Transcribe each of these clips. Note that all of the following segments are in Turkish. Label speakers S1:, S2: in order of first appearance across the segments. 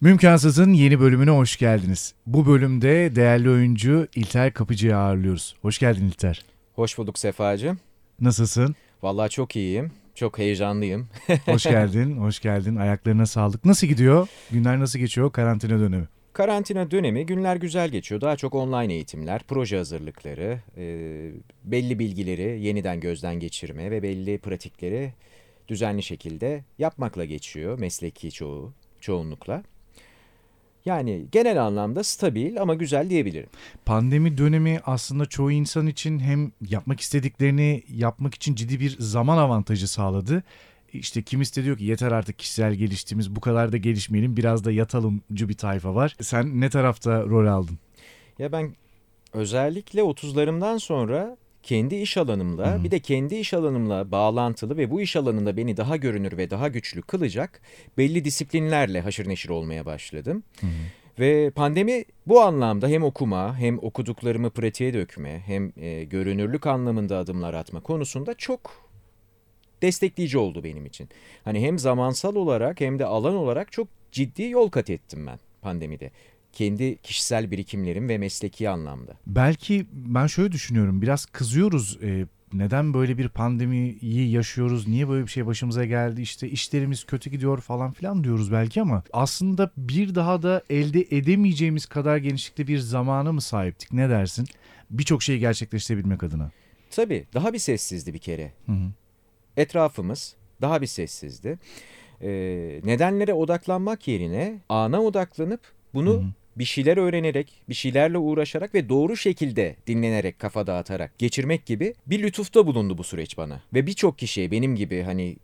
S1: Mümkansız'ın yeni bölümüne hoş geldiniz. Bu bölümde değerli oyuncu İlter Kapıcı'yı ağırlıyoruz. Hoş geldin İlter.
S2: Hoş bulduk Sefacığım.
S1: Nasılsın?
S2: Vallahi çok iyiyim. Çok heyecanlıyım.
S1: Hoş geldin, hoş geldin. Ayaklarına sağlık. Nasıl gidiyor? Günler nasıl geçiyor? Karantina dönemi.
S2: Karantina dönemi günler güzel geçiyor. Daha çok online eğitimler, proje hazırlıkları, e, belli bilgileri yeniden gözden geçirme ve belli pratikleri düzenli şekilde yapmakla geçiyor mesleki çoğu, çoğunlukla. Yani genel anlamda stabil ama güzel diyebilirim.
S1: Pandemi dönemi aslında çoğu insan için hem yapmak istediklerini yapmak için ciddi bir zaman avantajı sağladı. İşte kimisi de diyor ki yeter artık kişisel geliştiğimiz bu kadar da gelişmeyelim biraz da yatalımcı bir tayfa var. Sen ne tarafta rol aldın?
S2: Ya ben özellikle 30'larımdan sonra kendi iş alanımla
S1: Hı.
S2: bir de kendi iş alanımla bağlantılı ve bu iş alanında beni daha görünür ve daha güçlü kılacak belli disiplinlerle haşır neşir olmaya başladım. Ve pandemi bu anlamda hem okuma hem okuduklarımı pratiğe dökme hem e, görünürlük anlamında adımlar atma konusunda çok destekleyici oldu benim için. Hani hem zamansal olarak hem de alan olarak çok ciddi yol kat ettim ben pandemide. Kendi kişisel birikimlerim ve mesleki anlamda.
S1: Belki ben şöyle düşünüyorum biraz kızıyoruz e, neden böyle bir pandemiyi yaşıyoruz niye böyle bir şey başımıza geldi işte işlerimiz kötü gidiyor falan filan diyoruz belki ama aslında bir daha da elde edemeyeceğimiz kadar genişlikte bir zamana mı sahiptik ne dersin? Birçok şeyi gerçekleştirebilmek adına.
S2: Tabii daha bir sessizdi bir kere.
S1: Hı hı.
S2: Etrafımız daha bir sessizdi. Ee, nedenlere odaklanmak yerine ana odaklanıp bunu
S1: Hı hı.
S2: Bir şeyler öğrenerek, bir şeylerle uğraşarak ve doğru şekilde dinlenerek, kafa dağıtarak geçirmek gibi bir lütufta bulundu bu süreç bana. Ve birçok kişiye benim gibi hani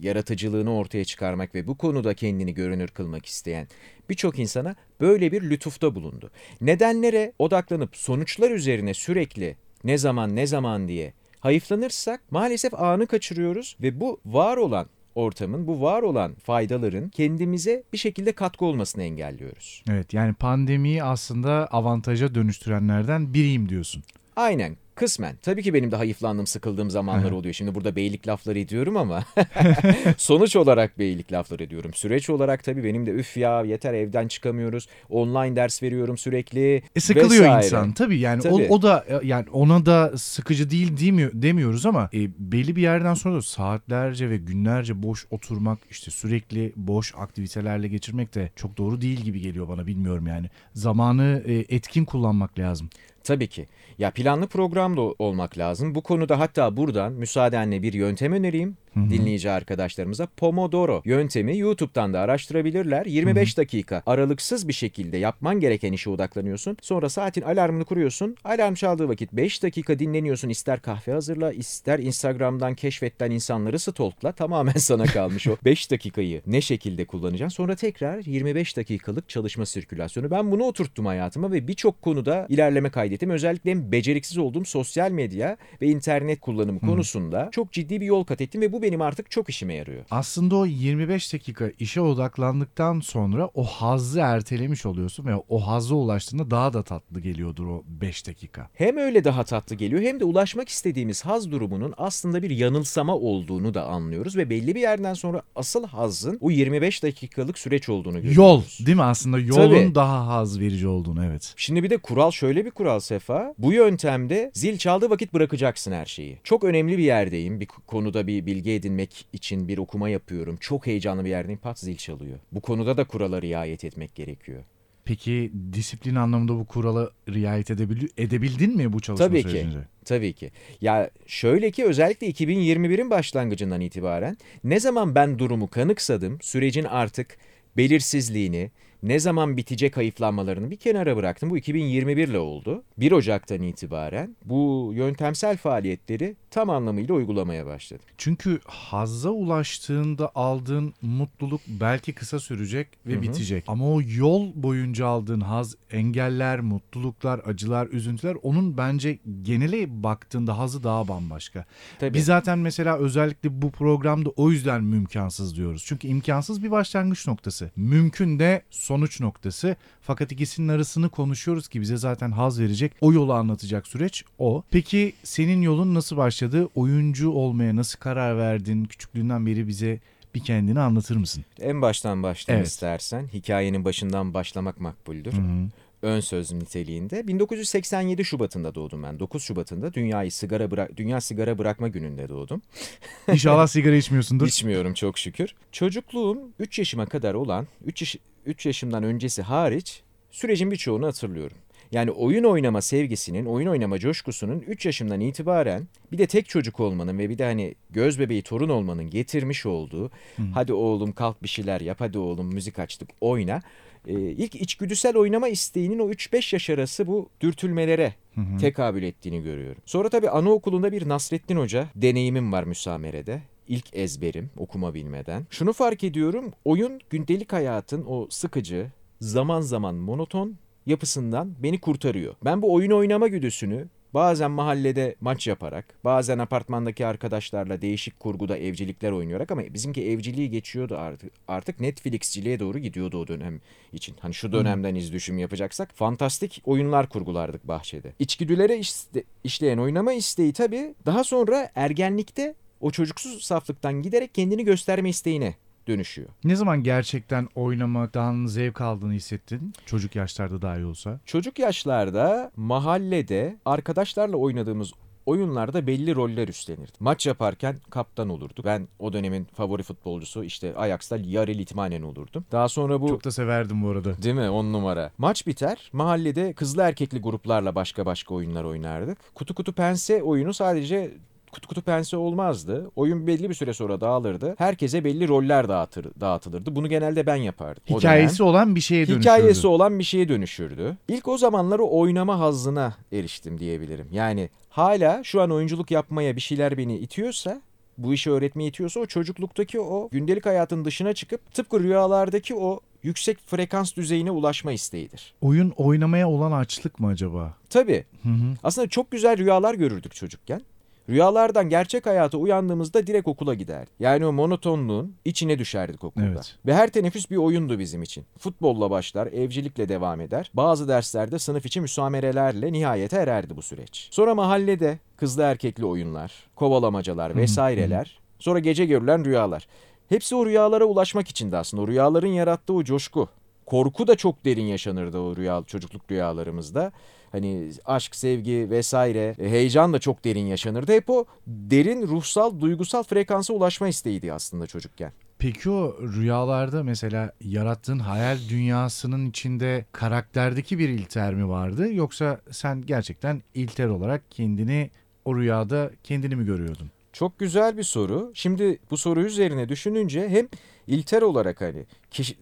S2: yaratıcılığını ortaya çıkarmak ve bu konuda kendini görünür kılmak isteyen birçok insana böyle bir lütufta bulundu. Nedenlere odaklanıp sonuçlar üzerine sürekli ne zaman ne zaman diye hayıflanırsak maalesef anı kaçırıyoruz ve bu var olan ortamın, bu var olan faydaların kendimize bir şekilde katkı olmasını engelliyoruz.
S1: Evet yani pandemiyi aslında avantaja dönüştürenlerden biriyim diyorsun.
S2: Aynen kısmen. Tabii ki benim de hayıflandığım, sıkıldığım zamanlar oluyor. Şimdi burada beylik lafları ediyorum ama sonuç olarak beylik lafları ediyorum. Süreç olarak tabii benim de üf ya yeter evden çıkamıyoruz. Online ders veriyorum sürekli.
S1: E sıkılıyor
S2: vesaire.
S1: insan tabii yani
S2: Tabii.
S1: O, o da e, yani ona da sıkıcı değil demiyor, demiyoruz ama e, belli bir yerden sonra da saatlerce ve günlerce boş oturmak işte sürekli boş aktivitelerle geçirmek de çok doğru değil gibi geliyor bana bilmiyorum yani. Zamanı e, etkin kullanmak lazım.
S2: Tabii ki. Ya planlı program da olmak lazım. Bu konuda hatta buradan müsaadenle bir yöntem önereyim
S1: Hı hı.
S2: dinleyici arkadaşlarımıza. Pomodoro yöntemi YouTube'dan da araştırabilirler. 25 dakika aralıksız bir şekilde yapman gereken işe odaklanıyorsun. Sonra saatin alarmını kuruyorsun. Alarm çaldığı vakit 5 dakika dinleniyorsun. İster kahve hazırla, ister Instagram'dan keşfetten insanları stalkla. Tamamen sana kalmış o 5 dakikayı ne şekilde kullanacaksın. Sonra tekrar 25 dakikalık çalışma sirkülasyonu. Ben bunu oturttum hayatıma ve birçok konuda ilerleme kaydettim. Özellikle beceriksiz olduğum sosyal medya ve internet kullanımı konusunda çok ciddi bir yol kat ettim ve bu benim artık çok işime yarıyor.
S1: Aslında o 25 dakika işe odaklandıktan sonra o hazzı ertelemiş oluyorsun ve o hazza ulaştığında daha da tatlı geliyordur o 5 dakika.
S2: Hem öyle daha tatlı geliyor hem de ulaşmak istediğimiz haz durumunun aslında bir yanılsama olduğunu da anlıyoruz ve belli bir yerden sonra asıl hazzın o 25 dakikalık süreç olduğunu görüyoruz.
S1: Yol değil mi aslında yolun
S2: Tabii.
S1: daha haz verici olduğunu evet.
S2: Şimdi bir de kural şöyle bir kural Sefa. Bu yöntemde zil çaldığı vakit bırakacaksın her şeyi. Çok önemli bir yerdeyim. Bir konuda bir bilgi edinmek için bir okuma yapıyorum. Çok heyecanlı bir yerdeyim. Pat zil çalıyor. Bu konuda da kurala riayet etmek gerekiyor.
S1: Peki disiplin anlamında bu kurala riayet edebil edebildin mi bu çalışma
S2: Tabii ki.
S1: sürecince?
S2: Tabii ki. Ya şöyle ki özellikle 2021'in başlangıcından itibaren ne zaman ben durumu kanıksadım, sürecin artık belirsizliğini, ne zaman bitecek hayıflanmalarını bir kenara bıraktım. Bu 2021 ile oldu. 1 Ocak'tan itibaren bu yöntemsel faaliyetleri tam anlamıyla uygulamaya başladım.
S1: Çünkü hazza ulaştığında aldığın mutluluk belki kısa sürecek ve
S2: Hı hı.
S1: bitecek. Ama o yol boyunca aldığın haz, engeller, mutluluklar, acılar, üzüntüler onun bence genele baktığında hazı daha bambaşka.
S2: Tabii.
S1: Biz zaten mesela özellikle bu programda o yüzden mümkansız diyoruz. Çünkü imkansız bir başlangıç noktası. Mümkün de sonuç noktası. Fakat ikisinin arasını konuşuyoruz ki bize zaten haz verecek. O yolu anlatacak süreç o. Peki senin yolun nasıl başladı? Oyuncu olmaya nasıl karar verdin? Küçüklüğünden beri bize bir kendini anlatır mısın?
S2: En baştan başlayayım
S1: Evet.
S2: istersen. Hikayenin başından başlamak makbuldür.
S1: Hı hı.
S2: Ön söz niteliğinde. 1987 Şubat'ında doğdum ben. 9 Şubat'ında dünyayı sigara bıra- Dünya Sigara Bırakma Günü'nde doğdum.
S1: İnşallah sigara içmiyorsundur.
S2: İçmiyorum çok şükür. Çocukluğum 3 yaşıma kadar olan 3 yaş 3 yaşımdan öncesi hariç sürecin birçoğunu hatırlıyorum. Yani oyun oynama sevgisinin, oyun oynama coşkusunun 3 yaşımdan itibaren bir de tek çocuk olmanın ve bir de hani göz bebeği torun olmanın getirmiş olduğu hadi oğlum kalk bir şeyler yap, hadi oğlum müzik açtık oyna. Ee, ilk içgüdüsel oynama isteğinin o 3-5 yaş arası bu dürtülmelere tekabül ettiğini görüyorum. Sonra tabii anaokulunda bir Nasrettin Hoca deneyimim var müsamerede. İlk ezberim okuma bilmeden. Şunu fark ediyorum oyun gündelik hayatın o sıkıcı zaman zaman monoton yapısından beni kurtarıyor. Ben bu oyun oynama güdüsünü bazen mahallede maç yaparak, bazen apartmandaki arkadaşlarla değişik kurguda evcilikler oynayarak ama bizimki evciliği geçiyordu artık. Artık Netflix'ciliğe doğru gidiyordu o dönem için. Hani şu dönemden iz düşüm yapacaksak fantastik oyunlar kurgulardık bahçede. İçgüdülere iste- işleyen oynama isteği tabii daha sonra ergenlikte o çocuksuz saflıktan giderek kendini gösterme isteğine dönüşüyor.
S1: Ne zaman gerçekten oynamaktan zevk aldığını hissettin? Çocuk yaşlarda dahi olsa.
S2: Çocuk yaşlarda mahallede arkadaşlarla oynadığımız oyunlarda belli roller üstlenirdi. Maç yaparken kaptan olurdu. Ben o dönemin favori futbolcusu işte Ajax'ta Yari Litmanen olurdum. Daha sonra bu
S1: Çok da severdim bu arada.
S2: Değil mi? On numara. Maç biter. Mahallede kızlı erkekli gruplarla başka başka oyunlar oynardık. Kutu kutu pense oyunu sadece kutu kutu pense olmazdı. Oyun belli bir süre sonra dağılırdı. Herkese belli roller dağıtır, dağıtılırdı. Bunu genelde ben yapardım.
S1: Hikayesi olan bir şeye dönüşürdü.
S2: Hikayesi olan bir şeye dönüşürdü. İlk o zamanları oynama hazzına eriştim diyebilirim. Yani hala şu an oyunculuk yapmaya bir şeyler beni itiyorsa bu işi öğretmeye itiyorsa o çocukluktaki o gündelik hayatın dışına çıkıp tıpkı rüyalardaki o yüksek frekans düzeyine ulaşma isteğidir.
S1: Oyun oynamaya olan açlık mı acaba?
S2: Tabii
S1: Hı hı.
S2: aslında çok güzel rüyalar görürdük çocukken. Rüyalardan gerçek hayata uyandığımızda direkt okula giderdik. Yani o monotonluğun içine düşerdik okulda.
S1: Evet.
S2: Ve her teneffüs bir oyundu bizim için. Futbolla başlar, evcilikle devam eder. Bazı derslerde sınıf içi müsamerelerle nihayete ererdi bu süreç. Sonra mahallede kızlı erkekli oyunlar, kovalamacalar vesaireler. Sonra gece görülen rüyalar. Hepsi o rüyalara ulaşmak içindi aslında. O rüyaların yarattığı o coşku. Korku da çok derin yaşanırdı o rüya, çocukluk rüyalarımızda. Hani aşk, sevgi vesaire, e, heyecan da çok derin yaşanırdı. Hep o derin ruhsal, duygusal frekansa ulaşma isteğiydi aslında çocukken.
S1: Peki o rüyalarda mesela yarattığın hayal dünyasının içinde karakterdeki bir İlter mi vardı? Yoksa sen gerçekten İlter olarak kendini o rüyada kendini mi görüyordun?
S2: Çok güzel bir soru. Şimdi bu soru üzerine düşününce hem İlter olarak hani kişi,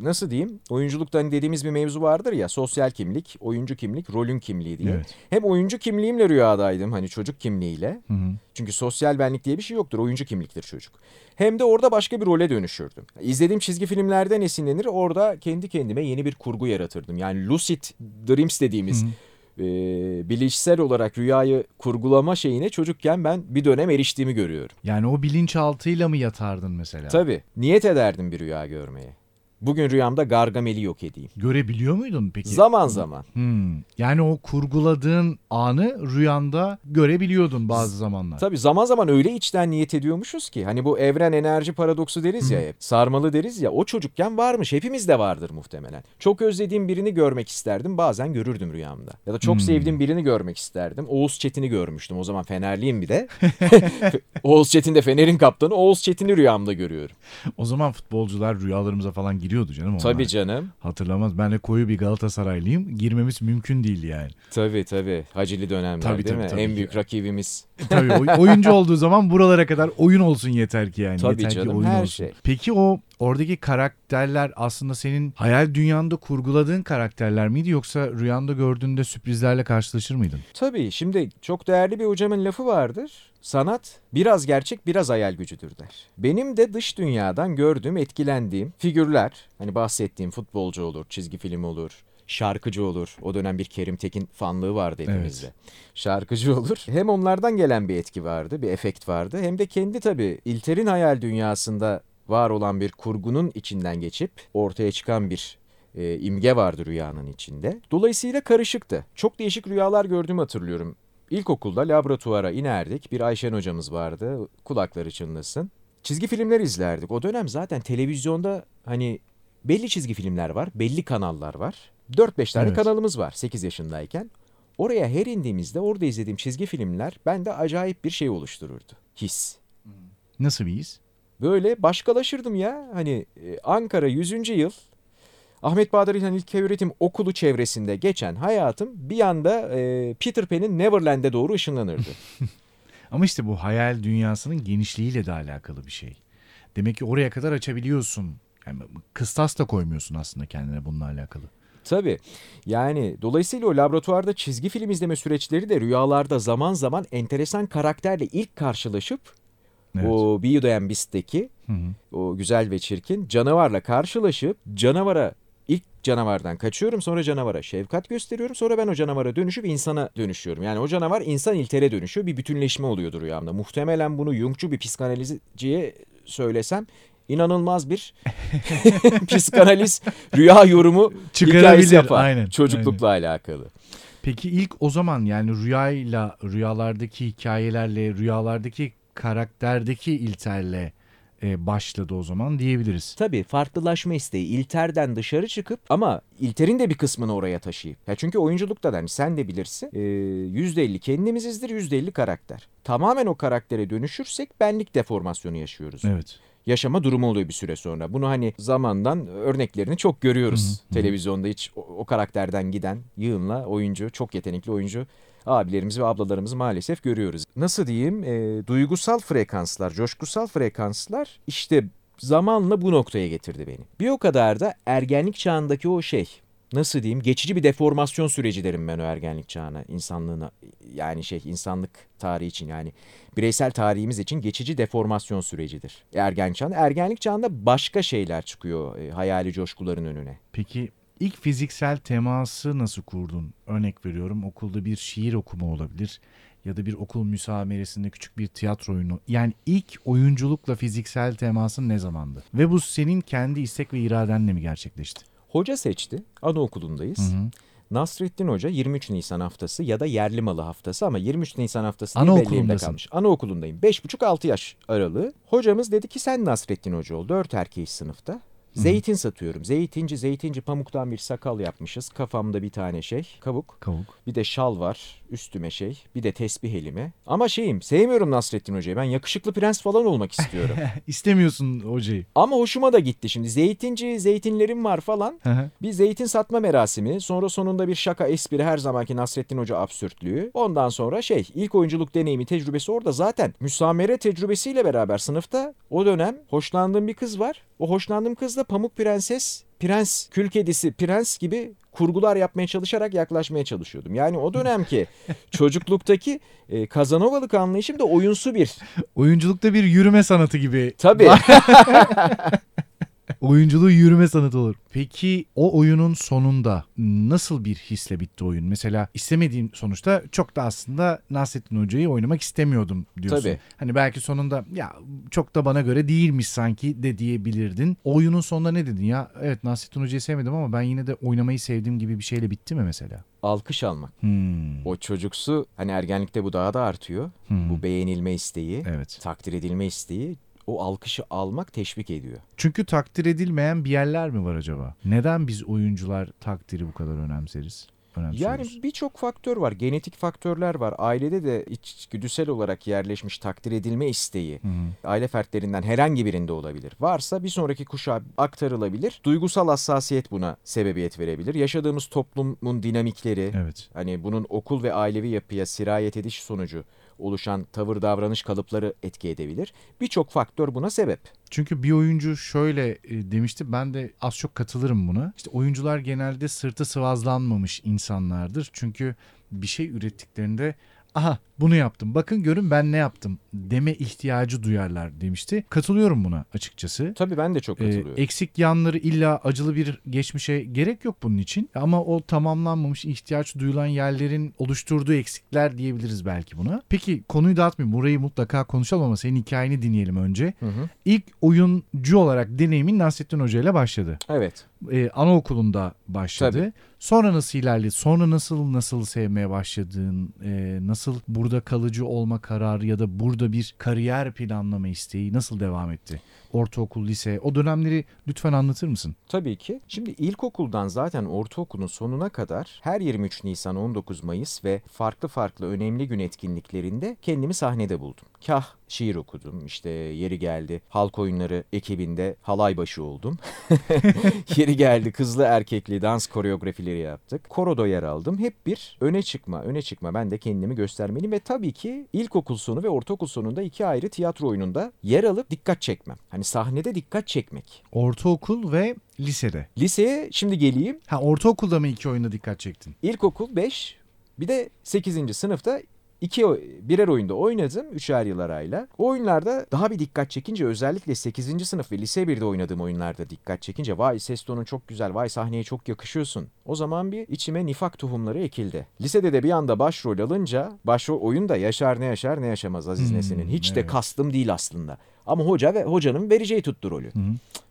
S2: nasıl diyeyim oyunculukta hani dediğimiz bir mevzu vardır ya sosyal kimlik, oyuncu kimlik, rolün kimliği diye.
S1: Evet.
S2: Hem oyuncu kimliğimle rüyadaydım hani çocuk kimliğiyle.
S1: Hı hı.
S2: Çünkü sosyal benlik diye bir şey yoktur. Oyuncu kimliktir çocuk. Hem de orada başka bir role dönüşürdüm. İzlediğim çizgi filmlerden esinlenir orada kendi kendime yeni bir kurgu yaratırdım. Yani lucid dreams dediğimiz
S1: Hı hı.
S2: E, bilişsel olarak rüyayı kurgulama şeyine çocukken ben bir dönem eriştiğimi görüyorum.
S1: Yani o bilinçaltıyla mı yatardın mesela?
S2: Tabii niyet ederdim bir rüya görmeye. Bugün rüyamda Gargamel'i yok edeyim.
S1: Görebiliyor muydun peki?
S2: Zaman zaman.
S1: Hmm. Yani o kurguladığın anı rüyanda görebiliyordun bazı zamanlar.
S2: Tabii zaman zaman öyle içten niyet ediyormuşuz ki hani bu evren enerji paradoksu deriz ya hep. Sarmalı deriz ya o çocukken varmış. Hepimizde vardır muhtemelen. Çok özlediğim birini görmek isterdim. Bazen görürdüm rüyamda. Ya da çok
S1: Hmm.
S2: sevdiğim birini görmek isterdim. Oğuz Çetin'i görmüştüm. O zaman Fenerliyim bir de. Oğuz Çetin de Fener'in kaptanı. Oğuz Çetin'i rüyamda görüyorum.
S1: O zaman futbolcular rüyalarımıza falan giriyordu canım. onlar.
S2: Tabii canım.
S1: Hatırlamaz. Ben de koyu bir Galatasaraylıyım. Girmemiz mümkün değil yani.
S2: Tabii tabii. Hacili dönemler
S1: Tabii,
S2: değil
S1: tabii,
S2: mi?
S1: tabii
S2: en
S1: ki.
S2: büyük rakibimiz.
S1: Tabii oy- oyuncu olduğu zaman buralara kadar oyun olsun yeter ki yani.
S2: Tabii
S1: yeter ki
S2: canım,
S1: oyun
S2: her
S1: olsun.
S2: şey.
S1: Peki o oradaki karakterler aslında senin hayal dünyanda kurguladığın karakterler miydi yoksa rüyanda gördüğünde sürprizlerle karşılaşır mıydın?
S2: Tabii şimdi çok değerli bir hocamın lafı vardır. Sanat biraz gerçek biraz hayal gücüdür der. Benim de dış dünyadan gördüğüm, etkilendiğim figürler, hani bahsettiğim futbolcu olur, çizgi film olur, şarkıcı olur. O dönem bir Kerim Tekin fanlığı vardı hepimizde. Şarkıcı olur. Hem onlardan gelen bir etki vardı, bir efekt vardı. Hem de kendi tabii İlter'in hayal dünyasında var olan bir kurgunun içinden geçip ortaya çıkan bir e, imge vardı rüyanın içinde. Dolayısıyla karışıktı. Çok değişik rüyalar gördüğümü hatırlıyorum. İlkokulda laboratuvara inerdik. Bir Ayşen hocamız vardı. Kulakları çınlasın. çizgi filmler izlerdik. O dönem zaten televizyonda hani belli çizgi filmler var, belli kanallar var. 4-5 tane
S1: Evet.
S2: kanalımız var 8 yaşındayken. Oraya her indiğimizde orada izlediğim çizgi filmler bende acayip bir şey oluştururdu. His.
S1: Nasıl bir his?
S2: Böyle başkalaşırdım ya. Hani e, Ankara 100. yıl Ahmet Bahadır İlhan İlköğretim Okulu çevresinde geçen hayatım bir anda e, Peter Pan'in Neverland'e doğru ışınlanırdı.
S1: Ama işte bu hayal dünyasının genişliğiyle de alakalı bir şey. Demek ki oraya kadar açabiliyorsun. Yani kıstas da koymuyorsun aslında kendine bununla alakalı.
S2: Tabii. Yani dolayısıyla o laboratuvarda çizgi film izleme süreçleri de rüyalarda zaman zaman enteresan karakterle ilk karşılaşıp
S1: Evet.
S2: o Beauty and Beast'teki
S1: Hı hı.
S2: o güzel ve çirkin canavarla karşılaşıp canavara ilk canavardan kaçıyorum sonra canavara şefkat gösteriyorum sonra ben o canavara dönüşüp insana dönüşüyorum. Yani o canavar insan iltere dönüşüyor bir bütünleşme oluyordur rüyamda. Muhtemelen bunu Jungçu bir psikanalizciye söylesem inanılmaz bir psikanaliz rüya yorumu hikayesi yapar.
S1: Aynen.
S2: Çocuklukla alakalı.
S1: Peki ilk o zaman yani rüyayla, rüyalardaki hikayelerle, rüyalardaki karakterdeki ilterle e, başladı o zaman diyebiliriz.
S2: Tabii farklılaşma isteği İlter'den dışarı çıkıp ama İlter'in de bir kısmını oraya taşıyıp. Ya çünkü oyunculukta da hani sen de bilirsin e, %50 kendimizizdir %50 karakter. Tamamen o karaktere dönüşürsek benlik deformasyonu yaşıyoruz.
S1: Evet.
S2: Yaşama durumu oluyor bir süre sonra. Bunu hani zamandan örneklerini çok görüyoruz. Televizyonda hiç o, o karakterden giden yığınla oyuncu, çok yetenekli oyuncu abilerimizi ve ablalarımızı maalesef görüyoruz. Nasıl diyeyim? E, duygusal frekanslar, coşkusal frekanslar işte zamanla bu noktaya getirdi beni. Bir o kadar da ergenlik çağındaki o şey nasıl diyeyim geçici bir deformasyon süreci derim ben o ergenlik çağına insanlığına yani şey insanlık tarihi için yani bireysel tarihimiz için geçici deformasyon sürecidir. Ergenlik çağında ergenlik çağında başka şeyler çıkıyor e, hayali coşkuların önüne.
S1: Peki ilk fiziksel teması nasıl kurdun? Örnek veriyorum okulda bir şiir okuma olabilir ya da bir okul müsameresinde küçük bir tiyatro oyunu. Yani ilk oyunculukla fiziksel temasın ne zamandı? Ve bu senin kendi istek ve iradenle mi gerçekleşti?
S2: Hoca seçti. Anaokulundayız.
S1: Hı hı.
S2: Nasrettin Hoca 23 Nisan haftası ya da yerli malı haftası ama 23 Nisan haftası diye belleğimde kalmış. Anaokulundayım. 5,5-6 yaş aralığı. Hocamız dedi ki sen Nasrettin Hoca ol. 4 erkeğiz sınıfta. Zeytin satıyorum. Zeytinci zeytinci pamuktan bir sakal yapmışız. Kafamda bir tane şey kabuk.
S1: Kavuk.
S2: Bir de şal var üstüme şey. Bir de tesbih elime. Ama şeyim sevmiyorum Nasrettin Hoca'yı. Ben yakışıklı prens falan olmak istiyorum.
S1: İstemiyorsun hocayı.
S2: Ama hoşuma da gitti şimdi. Zeytinci zeytinlerim var falan. Bir zeytin satma merasimi, sonra sonunda bir şaka espri her zamanki Nasrettin Hoca absürtlüğü. Ondan sonra şey ilk oyunculuk deneyimi tecrübesi orada zaten müsamere tecrübesiyle beraber sınıfta o dönem hoşlandığım bir kız var. O hoşlandığım kız Pamuk Prenses, Prens, Kül Kedisi, Prens gibi kurgular yapmaya çalışarak yaklaşmaya çalışıyordum. Yani o dönemki çocukluktaki e, Kazanovalık anlayışım da oyunsu bir.
S1: Oyunculukta bir yürüme sanatı gibi.
S2: Tabii.
S1: Oyunculuğu yürüme sanatı olur. Peki o oyunun sonunda nasıl bir hisle bitti oyun? Mesela istemediğim sonuçta çok da aslında Nasrettin Hoca'yı oynamak istemiyordum diyorsun.
S2: Tabii.
S1: Hani belki sonunda ya çok da bana göre değilmiş sanki de diyebilirdin. O oyunun sonunda ne dedin ya? Evet Nasrettin Hoca'yı sevmedim ama ben yine de oynamayı sevdiğim gibi bir şeyle bitti mi mesela?
S2: Alkış almak.
S1: Hmm.
S2: O çocuksu hani ergenlikte bu daha da artıyor.
S1: Hmm.
S2: Bu beğenilme isteği.
S1: Evet.
S2: takdir edilme isteği o alkışı almak teşvik ediyor.
S1: Çünkü takdir edilmeyen bir yerler mi var acaba? Neden biz oyuncular takdiri bu kadar önemseriz?
S2: Yani birçok faktör var. Genetik faktörler var. Ailede de içgüdüsel olarak yerleşmiş takdir edilme isteği.
S1: Hı hı.
S2: Aile fertlerinden herhangi birinde olabilir. Varsa bir sonraki kuşağa aktarılabilir. Duygusal hassasiyet buna sebebiyet verebilir. Yaşadığımız toplumun dinamikleri,
S1: Evet.
S2: hani bunun okul ve ailevi yapıya sirayet ediş sonucu oluşan tavır davranış kalıpları etki edebilir. Birçok faktör buna sebep.
S1: Çünkü bir oyuncu şöyle e, demişti ben de az çok katılırım buna. İşte oyuncular genelde sırtı sıvazlanmamış insanlardır. Çünkü bir şey ürettiklerinde aha bunu yaptım bakın görün ben ne yaptım deme ihtiyacı duyarlar demişti. Katılıyorum buna açıkçası.
S2: Tabii ben de çok
S1: Ee,
S2: katılıyorum.
S1: eksik yanları illa acılı bir geçmişe gerek yok bunun için. Ama o tamamlanmamış ihtiyaç duyulan yerlerin oluşturduğu eksikler diyebiliriz belki buna. Peki konuyu dağıtmayayım. Burayı mutlaka konuşalım ama senin hikayeni dinleyelim önce.
S2: Hı hı.
S1: İlk oyuncu olarak deneyimin Nasrettin Hoca ile başladı.
S2: Evet.
S1: Ee, anaokulunda başladı.
S2: Tabii.
S1: Sonra nasıl ilerledi? Sonra nasıl nasıl sevmeye başladın? Ee, nasıl burada kalıcı olma kararı ya da burada bir kariyer planlama isteği nasıl devam etti? Ortaokul, lise o dönemleri lütfen anlatır mısın?
S2: Tabii ki. Şimdi ilkokuldan zaten ortaokulun sonuna kadar her 23 Nisan 19 Mayıs ve farklı farklı önemli gün etkinliklerinde kendimi sahnede buldum. Kah şiir okudum işte yeri geldi halk oyunları ekibinde halay başı oldum. yeri geldi kızlı erkekli dans koreografileri yaptık. Koroda yer aldım. Hep bir öne çıkma öne çıkma ben de kendimi göstermeliyim ve tabii ki ilkokul sonu ve ortaokul sonunda iki ayrı tiyatro oyununda yer alıp dikkat çekmem. Hani sahnede dikkat çekmek.
S1: Ortaokul ve lisede.
S2: Liseye şimdi geleyim.
S1: Ha ortaokulda mı iki oyunda dikkat çektin?
S2: İlkokul 5 bir de 8. sınıfta iki birer oyunda oynadım üçer yıl arayla. O oyunlarda daha bir dikkat çekince özellikle 8. sınıf ve lise 1'de oynadığım oyunlarda dikkat çekince vay ses tonun çok güzel vay sahneye çok yakışıyorsun. O zaman bir içime nifak tohumları ekildi. Lisede de bir anda başrol alınca başrol oyunda yaşar ne yaşar ne yaşamaz Aziz
S1: Hmm,
S2: Nesin'in. Hiç de
S1: evet.
S2: kastım değil aslında. Ama hoca ve hocanın vereceği tuttu rolü.
S1: Hı.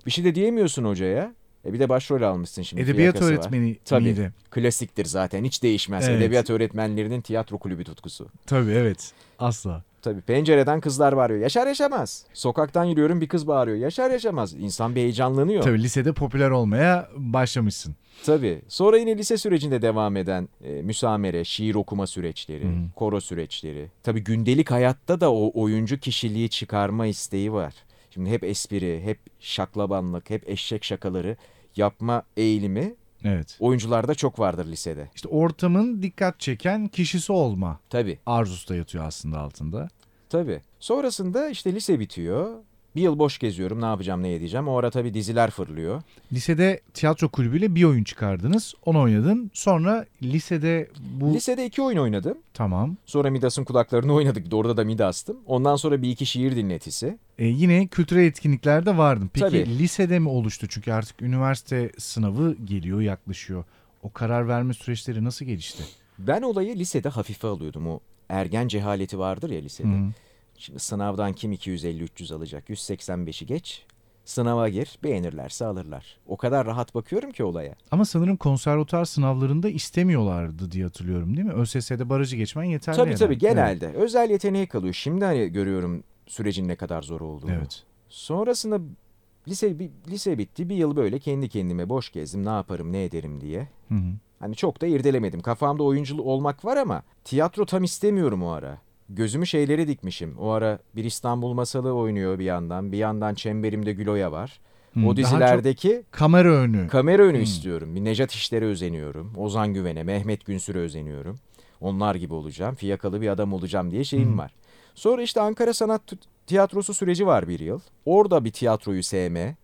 S2: Bir şey de diyemiyorsun hocaya. E bir de başrol almışsın şimdi.
S1: Edebiyat
S2: fiyakası var.
S1: öğretmeni
S2: Tabii.
S1: miydi?
S2: Klasiktir zaten hiç değişmez.
S1: Evet.
S2: Edebiyat öğretmenlerinin tiyatro kulübü tutkusu.
S1: Tabii evet. Asla.
S2: Tabii pencereden kızlar bağırıyor. Yaşar yaşamaz. Sokaktan yürüyorum bir kız bağırıyor. Yaşar yaşamaz. İnsan bir heyecanlanıyor.
S1: Tabii lisede popüler olmaya başlamışsın.
S2: Tabii. Sonra yine lise sürecinde devam eden e, müsamere, şiir okuma süreçleri,
S1: Hı.
S2: koro süreçleri. Tabii gündelik hayatta da o oyuncu kişiliği çıkarma isteği var. Şimdi hep espri, hep şaklabanlık, hep eşek şakaları yapma eğilimi
S1: Evet.
S2: oyuncularda çok vardır lisede.
S1: İşte ortamın dikkat çeken kişisi olma
S2: Tabii.
S1: arzusu da yatıyor aslında altında.
S2: Tabii. Sonrasında işte lise bitiyor. Bir yıl boş geziyorum. Ne yapacağım, ne edeceğim. O ara tabii diziler fırlıyor.
S1: Lisede tiyatro kulübüyle bir oyun çıkardınız. Onu oynadın. Sonra lisede bu...
S2: Lisede iki oyun oynadım.
S1: Tamam.
S2: Sonra Midas'ın kulaklarını oynadık. Orada da Midas'tım. Ondan sonra bir iki şiir dinletisi.
S1: E, yine kültürel etkinliklerde vardın. Peki
S2: Tabii.
S1: lisede mi oluştu? Çünkü artık üniversite sınavı geliyor, yaklaşıyor. O karar verme süreçleri nasıl gelişti?
S2: Ben olayı lisede hafife alıyordum. O ergen cehaleti vardır ya lisede.
S1: Hı.
S2: Şimdi sınavdan kim 250-300 alacak? 185'i geç. Sınava gir. Beğenirlerse alırlar. O kadar rahat bakıyorum ki olaya.
S1: Ama sanırım konservatuar sınavlarında istemiyorlardı diye hatırlıyorum değil mi? ÖSS'de barajı geçmen yeterli.
S2: tabii
S1: herhalde.
S2: tabii genelde. Özel yeteneğe kalıyor. Şimdi hani görüyorum sürecin ne kadar zor olduğunu.
S1: Evet. evet.
S2: Sonrasında lise lise bitti. Bir yıl böyle kendi kendime boş gezdim. Ne yaparım, ne ederim diye.
S1: Hı hı.
S2: Hani çok da irdelemedim. Kafamda oyunculu olmak var ama tiyatro tam istemiyorum o ara. Gözümü şeylere dikmişim. O ara bir İstanbul Masalı oynuyor bir yandan. Bir yandan Çemberimde Güloya var.
S1: Hı,
S2: o dizilerdeki
S1: kamera önü.
S2: kamera önü
S1: Hmm.
S2: istiyorum. Bir Necat İşler'e özeniyorum. Ozan Güven'e, Mehmet Günsür'e özeniyorum. Onlar gibi olacağım. Fiyakalı bir adam olacağım diye şeyim
S1: Hı.
S2: var. Sonra işte Ankara Sanat Tiyatrosu süreci var bir yıl. Orada bir tiyatroyu sevme,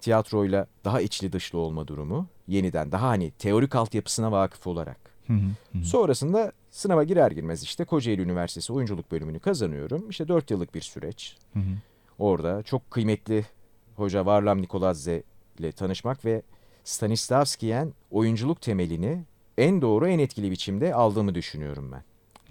S2: tiyatroyla daha içli dışlı olma durumu. Yeniden daha hani teorik altyapısına vakıf olarak.
S1: Hı hı, hı hı.
S2: Sonrasında sınava girer girmez işte Kocaeli Üniversitesi oyunculuk bölümünü kazanıyorum. İşte 4 yıllık bir süreç.
S1: Hı hı.
S2: Orada çok kıymetli hoca Varlam Nikoladze ile tanışmak ve Stanislavski'yen oyunculuk temelini en doğru en etkili biçimde aldığımı düşünüyorum ben.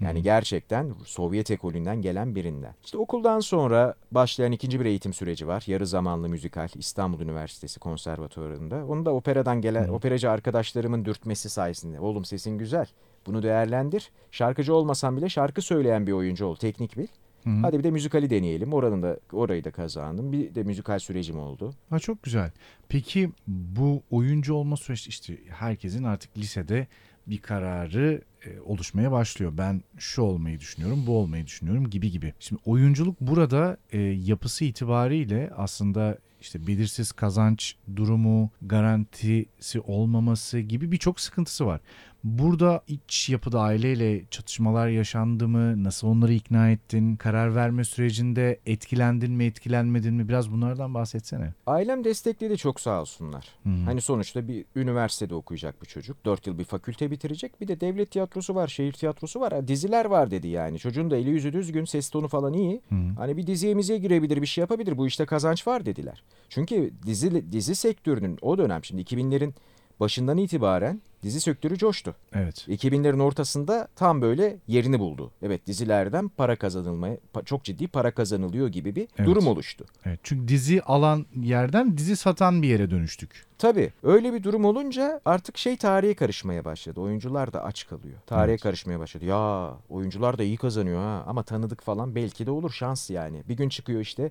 S2: Yani gerçekten Sovyet ekolünden gelen birinden. İşte okuldan sonra başlayan ikinci bir eğitim süreci var. Yarı zamanlı müzikal İstanbul Üniversitesi Konservatuvarı'nda. Onu da operadan gelen
S1: Hı.
S2: operacı arkadaşlarımın dürtmesi sayesinde. Oğlum sesin güzel. Bunu değerlendir. Şarkıcı olmasan bile şarkı söyleyen bir oyuncu ol. Teknik bil.
S1: Hı hı.
S2: Hadi bir de müzikali deneyelim. Oranın da orayı da kazandım. Bir de müzikal sürecim oldu.
S1: Ha, çok güzel. Peki bu oyuncu olma süreci işte herkesin artık lisede bir kararı e, oluşmaya başlıyor. Ben şu olmayı düşünüyorum, bu olmayı düşünüyorum gibi gibi. Şimdi oyunculuk burada e, yapısı itibariyle aslında işte belirsiz kazanç durumu, garantisi olmaması gibi birçok sıkıntısı var. Burada iç yapıda aileyle çatışmalar yaşandı mı? Nasıl onları ikna ettin? Karar verme sürecinde etkilendin mi, etkilenmedin mi? Biraz bunlardan bahsetsene.
S2: Ailem destekledi çok sağ olsunlar.
S1: Hı.
S2: Hani sonuçta bir üniversitede okuyacak bir çocuk. Dört yıl bir fakülte bitirecek. Bir de devlet tiyatrosu var, şehir tiyatrosu var. Diziler var dedi yani. Çocuğun da eli yüzü düzgün, ses tonu falan iyi.
S1: Hı.
S2: Hani bir diziye miziye girebilir, bir şey yapabilir. Bu işte kazanç var dediler. Çünkü dizi, dizi sektörünün o dönem şimdi 2000'lerin başından itibaren Dizi sektörü coştu.
S1: Evet.
S2: 2000'lerin ortasında tam böyle yerini buldu. Evet dizilerden para kazanılmaya, çok ciddi para kazanılıyor gibi bir
S1: Evet.
S2: durum oluştu.
S1: Evet. Çünkü dizi alan yerden dizi satan bir yere dönüştük.
S2: Tabii öyle bir durum olunca artık şey tarihe karışmaya başladı. Oyuncular da aç kalıyor. Tarihe
S1: Evet.
S2: karışmaya başladı. Ya oyuncular da iyi kazanıyor ha ama tanıdık falan belki de olur şans yani. Bir gün çıkıyor işte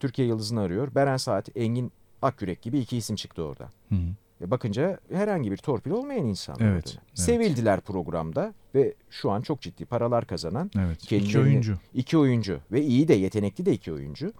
S2: Türkiye Yıldızı'nı arıyor. Beren Saat, Engin Akyürek gibi iki isim çıktı orada.
S1: Hı hı.
S2: E bakınca herhangi bir torpil olmayan insanlar.
S1: Evet, evet.
S2: Sevildiler programda ve şu an çok ciddi paralar kazanan
S1: Evet. İki oyuncu.
S2: iki oyuncu ve iyi de yetenekli de iki oyuncu.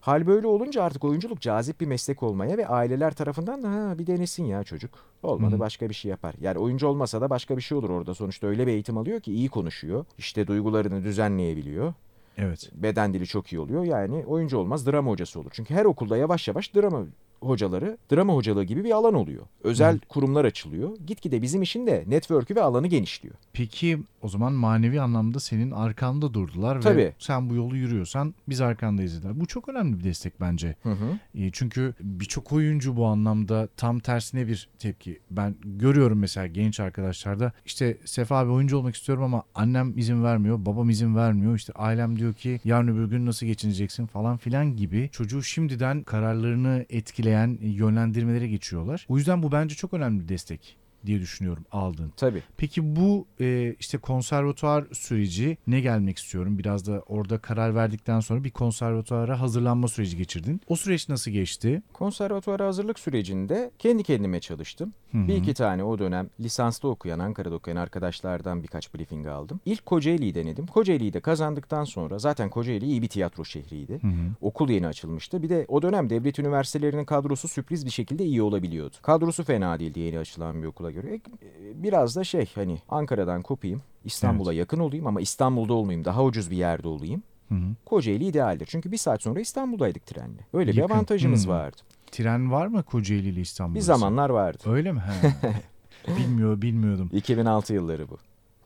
S2: Hal böyle olunca artık oyunculuk cazip bir meslek olmaya ve aileler tarafından da ha, bir denesin ya çocuk. Olmadı
S1: Hı.
S2: başka bir şey yapar. Yani oyuncu olmasa da başka bir şey olur orada. Sonuçta öyle bir eğitim alıyor ki iyi konuşuyor. İşte duygularını düzenleyebiliyor.
S1: Evet.
S2: Beden dili çok iyi oluyor. Yani oyuncu olmaz drama hocası olur. Çünkü her okulda yavaş yavaş drama hocaları, drama hocalığı gibi bir alan oluyor. Özel kurumlar açılıyor. Gitgide bizim işin de network'ü ve alanı genişliyor.
S1: Peki o zaman manevi anlamda senin arkanda durdular ve
S2: Tabii.
S1: sen bu yolu yürüyorsan biz arkandayız dediler. Bu çok önemli bir destek bence.
S2: Hı hı.
S1: E, Çünkü birçok oyuncu bu anlamda tam tersine bir tepki. Ben görüyorum mesela genç arkadaşlarda işte Sefa abi oyuncu olmak istiyorum ama annem izin vermiyor, babam izin vermiyor. İşte ailem diyor ki yarın öbür gün nasıl geçineceksin falan filan gibi çocuğu şimdiden kararlarını etkileyen yönlendirmelere geçiyorlar. O yüzden bu bence çok önemli bir destek diye düşünüyorum aldığın.
S2: Tabii.
S1: Peki bu e, işte konservatuar süreci ne gelmek istiyorum? Biraz da orada karar verdikten sonra bir konservatuara hazırlanma süreci geçirdin. O süreç nasıl geçti?
S2: Konservatuara hazırlık sürecinde kendi kendime çalıştım.
S1: Hı hı.
S2: Bir iki tane o dönem lisanslı okuyan, Ankara'da okuyan arkadaşlardan birkaç briefing aldım. İlk Kocaeli'yi denedim. Kocaeli'yi de kazandıktan sonra zaten Kocaeli iyi bir tiyatro şehriydi.
S1: Hı hı.
S2: Okul yeni açılmıştı. Bir de o dönem devlet üniversitelerinin kadrosu sürpriz bir şekilde iyi olabiliyordu. Kadrosu fena değildi yeni açılan bir okula göre. E, Biraz da şey hani Ankara'dan kopayım, İstanbul'a yakın olayım ama İstanbul'da olmayayım, daha ucuz bir yerde olayım.
S1: Hı hı.
S2: Kocaeli idealdir. Çünkü bir saat sonra İstanbul'daydık trenle. Öyle bir
S1: Yakın.
S2: avantajımız
S1: Hmm.
S2: vardı.
S1: Tren var mı Kocaeli ile İstanbul?
S2: Bir zamanlar vardı.
S1: Öyle mi? He. Bilmiyor, bilmiyordum.
S2: 2006 yılları bu.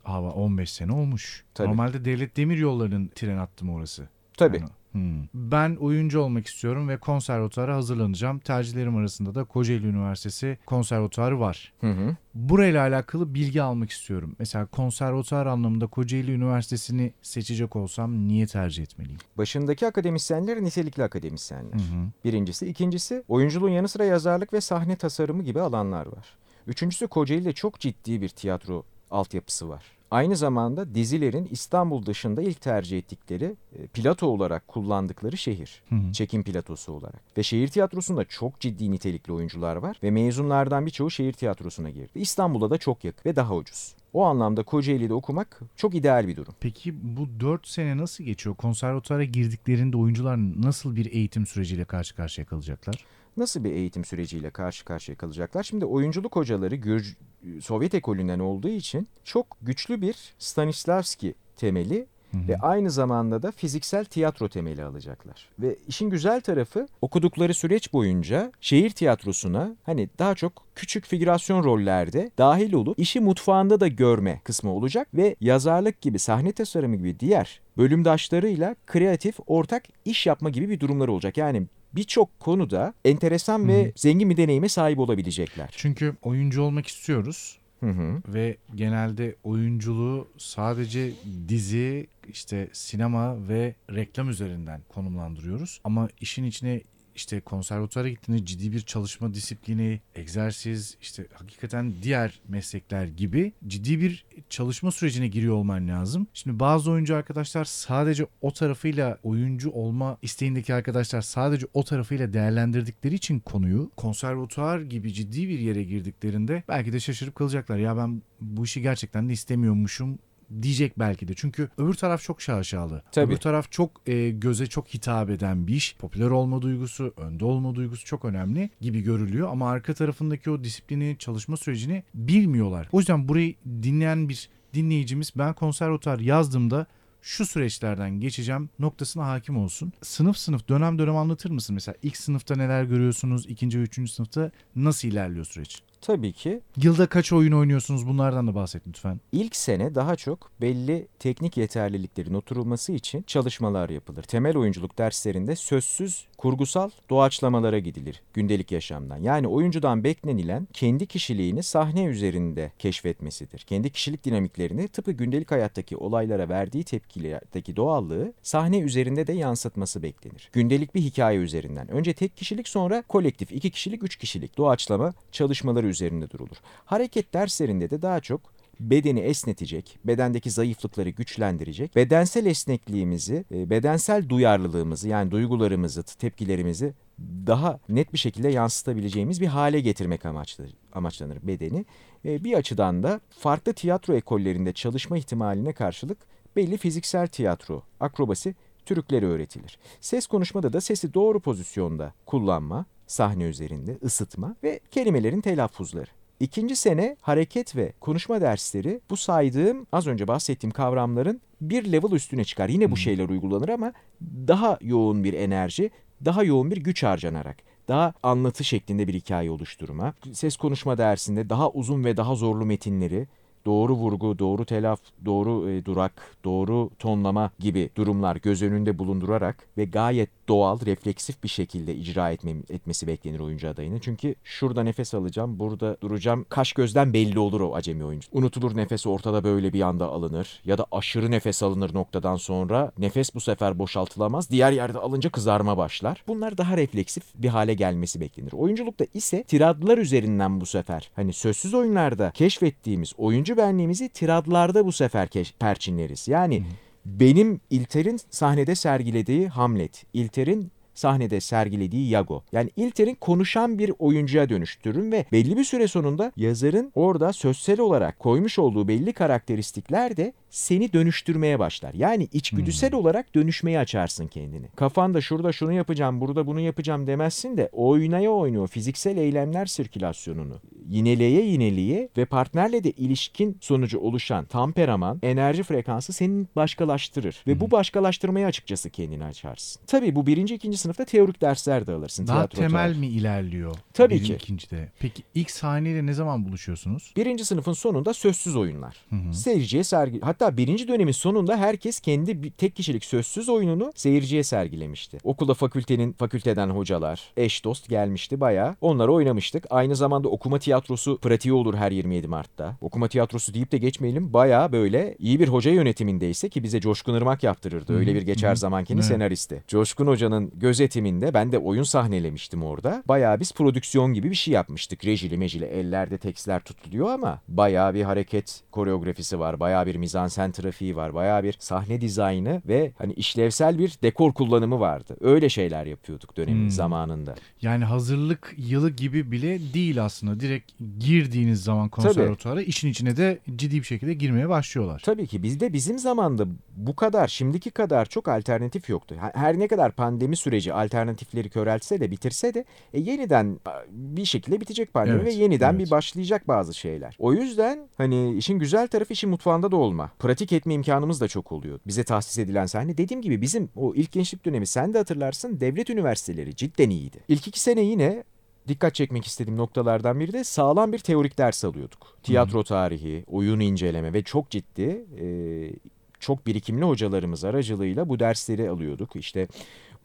S1: Hava 15 sene olmuş.
S2: Tabii.
S1: Normalde devlet demir yollarının tren hattı mı orası?
S2: Tabii.
S1: Yani, hmm. Ben oyuncu olmak istiyorum ve konservatuara hazırlanacağım. Tercihlerim arasında da Kocaeli Üniversitesi konservatuarı var.
S2: Hı hı.
S1: Burayla alakalı bilgi almak istiyorum. Mesela konservatuar anlamında Kocaeli Üniversitesi'ni seçecek olsam niye tercih etmeliyim?
S2: Başındaki akademisyenler nitelikli akademisyenler.
S1: Hı hı.
S2: Birincisi. ikincisi oyunculuğun yanı sıra yazarlık ve sahne tasarımı gibi alanlar var. Üçüncüsü Kocaeli'de çok ciddi bir tiyatro altyapısı var. Aynı zamanda dizilerin İstanbul dışında ilk tercih ettikleri e, plato olarak kullandıkları şehir.
S1: Hı hı.
S2: Çekim platosu olarak. Ve şehir tiyatrosunda çok ciddi nitelikli oyuncular var ve mezunlardan birçoğu şehir tiyatrosuna girdi. İstanbul'da da çok yakın ve daha ucuz. O anlamda Kocaeli'de okumak çok ideal bir durum.
S1: Peki bu 4 sene nasıl geçiyor? Konservatuara girdiklerinde oyuncular nasıl bir eğitim süreciyle karşı karşıya kalacaklar?
S2: Nasıl bir eğitim süreciyle karşı karşıya kalacaklar? Şimdi oyunculuk hocaları Gürc- Sovyet ekolünden olduğu için çok güçlü bir Stanislavski temeli
S1: Hı hı.
S2: ve aynı zamanda da fiziksel tiyatro temeli alacaklar. Ve işin güzel tarafı okudukları süreç boyunca şehir tiyatrosuna hani daha çok küçük figürasyon rollerde dahil olup işi mutfağında da görme kısmı olacak ve yazarlık gibi sahne tasarımı gibi diğer bölümdaşlarıyla kreatif ortak iş yapma gibi bir durumları olacak. Yani birçok konuda enteresan ve zengin bir deneyime sahip olabilecekler.
S1: Çünkü oyuncu olmak istiyoruz
S2: Hı hı.
S1: ve genelde oyunculuğu sadece dizi, işte sinema ve reklam üzerinden konumlandırıyoruz. Ama işin içine işte konservatuara gittiğinde ciddi bir çalışma disiplini, egzersiz, işte hakikaten diğer meslekler gibi ciddi bir çalışma sürecine giriyor olman lazım. Şimdi bazı oyuncu arkadaşlar sadece o tarafıyla oyuncu olma isteğindeki arkadaşlar sadece o tarafıyla değerlendirdikleri için konuyu konservatuar gibi ciddi bir yere girdiklerinde belki de şaşırıp kalacaklar. Ya ben bu işi gerçekten de istemiyormuşum diyecek belki de. Çünkü öbür taraf çok şaşalı.
S2: Tabii.
S1: Öbür taraf çok e, göze çok hitap eden bir iş. Popüler olma duygusu, önde olma duygusu çok önemli gibi görülüyor. Ama arka tarafındaki o disiplini, çalışma sürecini bilmiyorlar. O yüzden burayı dinleyen bir dinleyicimiz ben konservatuar yazdığımda şu süreçlerden geçeceğim noktasına hakim olsun. Sınıf sınıf dönem dönem anlatır mısın? Mesela ilk sınıfta neler görüyorsunuz? ikinci ve üçüncü sınıfta nasıl ilerliyor süreç?
S2: Tabii ki
S1: Yılda kaç oyun oynuyorsunuz bunlardan da bahset lütfen.
S2: İlk sene daha çok belli teknik yeterliliklerin oturulması için çalışmalar yapılır. Temel oyunculuk derslerinde sözsüz kurgusal doğaçlamalara gidilir gündelik yaşamdan. Yani oyuncudan beklenilen kendi kişiliğini sahne üzerinde keşfetmesidir. Kendi kişilik dinamiklerini tıpkı gündelik hayattaki olaylara verdiği tepkilerdeki doğallığı sahne üzerinde de yansıtması beklenir. Gündelik bir hikaye üzerinden. Önce tek kişilik sonra kolektif iki kişilik üç kişilik doğaçlama çalışmaları üzerinde durulur. Hareket derslerinde de daha çok bedeni esnetecek, bedendeki zayıflıkları güçlendirecek, bedensel esnekliğimizi, e, bedensel duyarlılığımızı yani duygularımızı, tepkilerimizi daha net bir şekilde yansıtabileceğimiz bir hale getirmek amaçlı, amaçlanır bedeni. E, Bir açıdan da farklı tiyatro ekollerinde çalışma ihtimaline karşılık belli fiziksel tiyatro, akrobasi trükleri öğretilir. Ses konuşmada da sesi doğru pozisyonda kullanma, sahne üzerinde ısıtma ve kelimelerin telaffuzları. İkinci sene hareket ve konuşma dersleri bu saydığım az önce bahsettiğim kavramların bir level üstüne çıkar. Yine bu şeyler uygulanır ama daha yoğun bir enerji, daha yoğun bir güç harcanarak daha anlatı şeklinde bir hikaye oluşturma. Ses konuşma dersinde daha uzun ve daha zorlu metinleri doğru vurgu, doğru telaf, doğru e, durak, doğru tonlama gibi durumlar göz önünde bulundurarak ve gayet doğal, refleksif bir şekilde icra etme, etmesi beklenir oyuncu adayının. Çünkü şurada nefes alacağım, burada duracağım. Kaş gözden belli olur o acemi oyuncu. Unutulur nefes ortada böyle bir anda alınır ya da aşırı nefes alınır noktadan sonra nefes bu sefer boşaltılamaz. Diğer yerde alınca kızarma başlar. Bunlar daha refleksif bir hale gelmesi beklenir. Oyunculukta ise tiradlar üzerinden bu sefer hani sözsüz oyunlarda keşfettiğimiz oyuncu benliğimizi tiradlarda bu sefer keş- perçinleriz. Yani benim İlter'in sahnede sergilediği Hamlet, İlter'in sahnede sergilediği Yago. Yani İlter'in konuşan bir oyuncuya dönüştürürüm ve belli bir süre sonunda yazarın orada sözsel olarak koymuş olduğu belli karakteristikler de seni dönüştürmeye başlar. Yani içgüdüsel olarak dönüşmeye açarsın kendini. Kafanda şurada şunu yapacağım, burada bunu yapacağım demezsin de oynaya oynuyor fiziksel eylemler sirkülasyonunu yineleye yineleye ve partnerle de ilişkin sonucu oluşan temperaman, enerji frekansı seni başkalaştırır. Ve bu başkalaştırmaya açıkçası kendini açarsın. Tabii bu birinci, ikinci sınıfta teorik dersler de alırsın.
S1: Daha temel
S2: tarafı.
S1: mi ilerliyor?
S2: Tabii
S1: birin
S2: ki.
S1: ikincide. Peki ilk sahneyle ne zaman buluşuyorsunuz?
S2: Birinci sınıfın sonunda sözsüz oyunlar. Seyirciye sergi... Hatta birinci dönemin sonunda herkes kendi tek kişilik sözsüz oyununu seyirciye sergilemişti. Okulda fakültenin fakülteden hocalar, eş dost gelmişti bayağı. Onları oynamıştık. Aynı zamanda okuma tiyatrosu pratiği olur her 27 Mart'ta. Okuma tiyatrosu deyip de geçmeyelim. Bayağı böyle iyi bir hoca yönetimindeyse ki bize Coşkun Irmak yaptırırdı. Öyle bir geçer zamankinin
S1: Evet.
S2: senaristi. Coşkun Hoca'nın gözetiminde ben de oyun sahnelemiştim orada. Bayağı biz prodüksiyon gibi bir şey yapmıştık. Rejili mecili ellerde tekstler tutuluyor ama bayağı bir hareket koreografisi var. Bayağı bir mizansen trafiği var. Bayağı bir sahne dizaynı ve hani işlevsel bir dekor kullanımı vardı. Öyle şeyler yapıyorduk dönemin
S1: Hmm.
S2: zamanında.
S1: Yani hazırlık yılı gibi bile değil aslında. Direkt girdiğiniz zaman konservatuara işin içine de ciddi bir şekilde girmeye başlıyorlar.
S2: Tabii ki bizde bizim zamanda bu kadar şimdiki kadar çok alternatif yoktu. Her ne kadar pandemi süreci alternatifleri köreltse de bitirse de e, yeniden bir şekilde bitecek pandemi
S1: Evet,
S2: ve yeniden
S1: evet.
S2: bir başlayacak bazı şeyler. O yüzden hani işin güzel tarafı işin mutfağında da olma. Pratik etme imkanımız da çok oluyor. Bize tahsis edilen sahne dediğim gibi bizim o ilk gençlik dönemi sen de hatırlarsın devlet üniversiteleri cidden iyiydi. İlk iki sene yine dikkat çekmek istediğim noktalardan biri de sağlam bir teorik ders alıyorduk. Tiyatro tarihi, oyun inceleme ve çok ciddi, e, çok birikimli hocalarımız aracılığıyla bu dersleri alıyorduk. İşte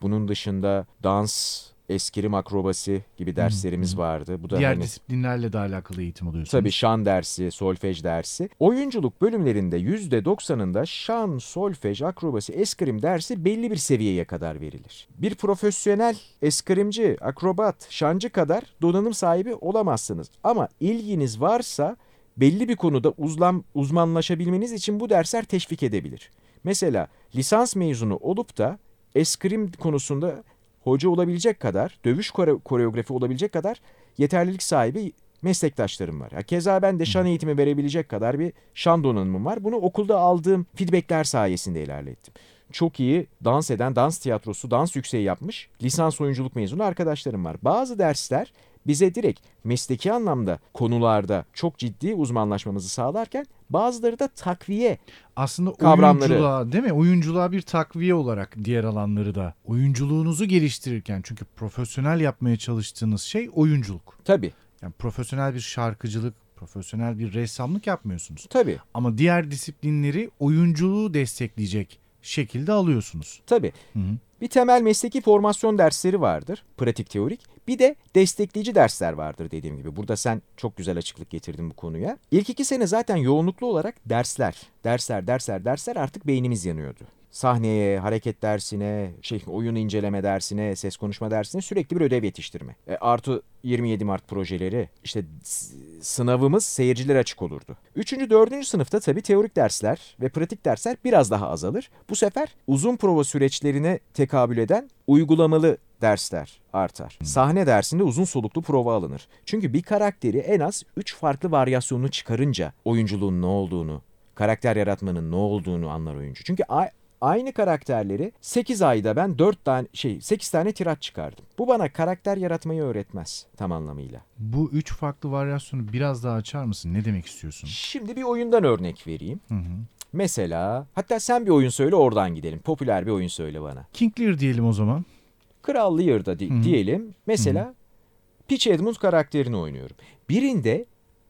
S2: bunun dışında dans, eskrim akrobasi gibi derslerimiz vardı. Bu da
S1: Diğer
S2: hani
S1: disiplinlerle de alakalı eğitim alıyorsunuz.
S2: Tabii şan dersi, solfej dersi. Oyunculuk bölümlerinde %90'ında şan, solfej, akrobasi, eskrim dersi belli bir seviyeye kadar verilir. Bir profesyonel eskrimci, akrobat, şancı kadar donanım sahibi olamazsınız. Ama ilginiz varsa belli bir konuda uzlan, uzmanlaşabilmeniz için bu dersler teşvik edebilir. Mesela lisans mezunu olup da eskrim konusunda hoca olabilecek kadar, dövüş kore- koreografi olabilecek kadar yeterlilik sahibi meslektaşlarım var. Ya keza ben de şan eğitimi verebilecek kadar bir şan donanımım var. Bunu okulda aldığım feedbackler sayesinde ilerlettim. Çok iyi dans eden, dans tiyatrosu, dans yükseği yapmış lisans oyunculuk mezunu arkadaşlarım var. Bazı dersler bize direkt mesleki anlamda konularda çok ciddi uzmanlaşmamızı sağlarken bazıları da takviye
S1: Aslında
S2: kavramları.
S1: oyunculuğa değil mi? Oyunculuğa bir takviye olarak diğer alanları da. Oyunculuğunuzu geliştirirken çünkü profesyonel yapmaya çalıştığınız şey oyunculuk.
S2: tabii
S1: Yani profesyonel bir şarkıcılık, profesyonel bir ressamlık yapmıyorsunuz.
S2: Tabii.
S1: Ama diğer disiplinleri oyunculuğu destekleyecek şekilde alıyorsunuz.
S2: Tabii.
S1: Hı hı.
S2: Bir temel mesleki formasyon dersleri vardır, pratik teorik. Bir de destekleyici dersler vardır dediğim gibi. Burada sen çok güzel açıklık getirdin bu konuya. İlk iki sene zaten yoğunluklu olarak dersler, dersler, dersler, dersler artık beynimiz yanıyordu. Sahneye, hareket dersine, şey oyun inceleme dersine, ses konuşma dersine sürekli bir ödev yetiştirme. E, artı 27 Mart projeleri, işte sınavımız seyircilere açık olurdu. Üçüncü, dördüncü sınıfta tabii teorik dersler ve pratik dersler biraz daha azalır. Bu sefer uzun prova süreçlerine tekabül eden uygulamalı dersler artar. Sahne dersinde uzun soluklu prova alınır. Çünkü bir karakteri en az 3 farklı varyasyonunu çıkarınca oyunculuğun ne olduğunu, karakter yaratmanın ne olduğunu anlar oyuncu. Çünkü aynı karakterleri 8 ayda ben 4 tane şey 8 tane tirat çıkardım. Bu bana karakter yaratmayı öğretmez tam anlamıyla.
S1: Bu üç farklı varyasyonu biraz daha açar mısın? Ne demek istiyorsun?
S2: Şimdi bir oyundan örnek vereyim.
S1: Hı hı.
S2: Mesela hatta sen bir oyun söyle oradan gidelim. Popüler bir oyun söyle bana.
S1: King Lear diyelim o zaman.
S2: Kral Lear'da di-
S1: Hı hı.
S2: diyelim. Mesela Peach Edmund karakterini oynuyorum. Birinde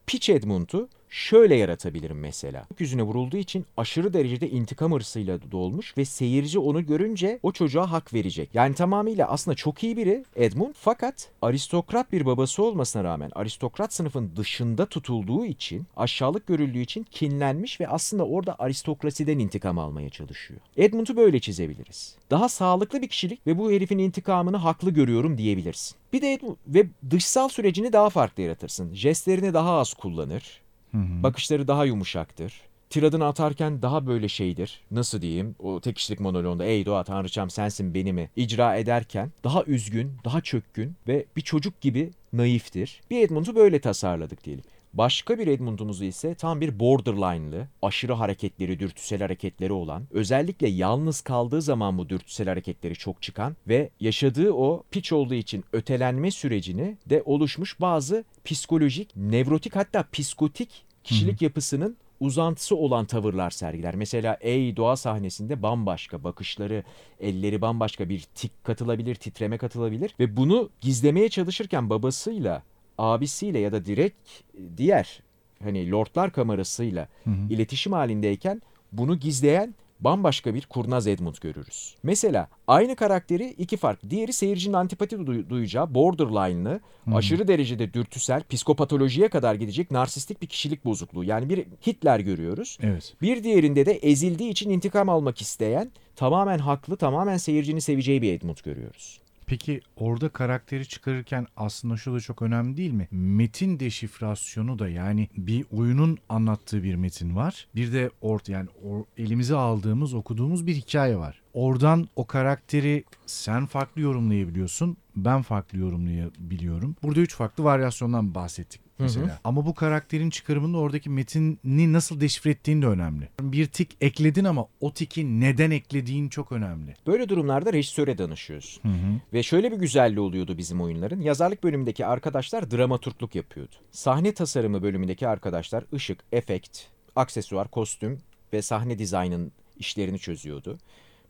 S2: Peach Edmund'u şöyle yaratabilirim mesela. Yüzüne vurulduğu için aşırı derecede intikam hırsıyla dolmuş ve seyirci onu görünce o çocuğa hak verecek. Yani tamamıyla aslında çok iyi biri Edmund fakat aristokrat bir babası olmasına rağmen aristokrat sınıfın dışında tutulduğu için aşağılık görüldüğü için kinlenmiş ve aslında orada aristokrasiden intikam almaya çalışıyor. Edmund'u böyle çizebiliriz. Daha sağlıklı bir kişilik ve bu herifin intikamını haklı görüyorum diyebilirsin. Bir de Edmund ve dışsal sürecini daha farklı yaratırsın. Jestlerini daha az kullanır.
S1: Hı.
S2: Bakışları daha yumuşaktır. Tiradını atarken daha böyle şeydir. Nasıl diyeyim? O tek kişilik monoloğunda ey doğa tanrıçam sensin beni mi? icra ederken daha üzgün, daha çökkün ve bir çocuk gibi naiftir. Bir Edmund'u böyle tasarladık diyelim. Başka bir Edmund'umuzu ise tam bir borderline'lı, aşırı hareketleri, dürtüsel hareketleri olan, özellikle yalnız kaldığı zaman bu dürtüsel hareketleri çok çıkan ve yaşadığı o piç olduğu için ötelenme sürecini de oluşmuş bazı psikolojik, nevrotik hatta psikotik kişilik yapısının uzantısı olan tavırlar sergiler. Mesela Ey Doğa sahnesinde bambaşka bakışları, elleri bambaşka bir tik katılabilir, titreme katılabilir ve bunu gizlemeye çalışırken babasıyla, abisiyle ya da direkt diğer hani lordlar kamerasıyla
S1: Hı hı.
S2: iletişim halindeyken bunu gizleyen bambaşka bir kurnaz Edmund görürüz. Mesela aynı karakteri iki farklı. Diğeri seyircinin antipati duy- duyacağı borderline'lı, aşırı derecede dürtüsel, psikopatolojiye kadar gidecek narsistik bir kişilik bozukluğu. Yani bir Hitler görüyoruz.
S1: Evet.
S2: Bir diğerinde de ezildiği için intikam almak isteyen, tamamen haklı, tamamen seyircinin seveceği bir Edmund görüyoruz.
S1: Peki orada karakteri çıkarırken aslında şu da çok önemli değil mi? Metin deşifrasyonu da yani bir oyunun anlattığı bir metin var. Bir de orta yani o, elimize aldığımız okuduğumuz bir hikaye var. Oradan o karakteri sen farklı yorumlayabiliyorsun. Ben farklı yorumlayabiliyorum. Burada üç farklı varyasyondan bahsettik
S2: Hı hı.
S1: mesela. Ama bu karakterin çıkarımında oradaki metini nasıl deşifre ettiğin de önemli. Bir tik ekledin ama o tiki neden eklediğin çok önemli.
S2: Böyle durumlarda rejisöre danışıyorsun.
S1: Hı hı.
S2: Ve şöyle bir güzelliği oluyordu bizim oyunların. Yazarlık bölümündeki arkadaşlar dramaturgluk yapıyordu. Sahne tasarımı bölümündeki arkadaşlar ışık, efekt, aksesuar, kostüm ve sahne dizaynın işlerini çözüyordu.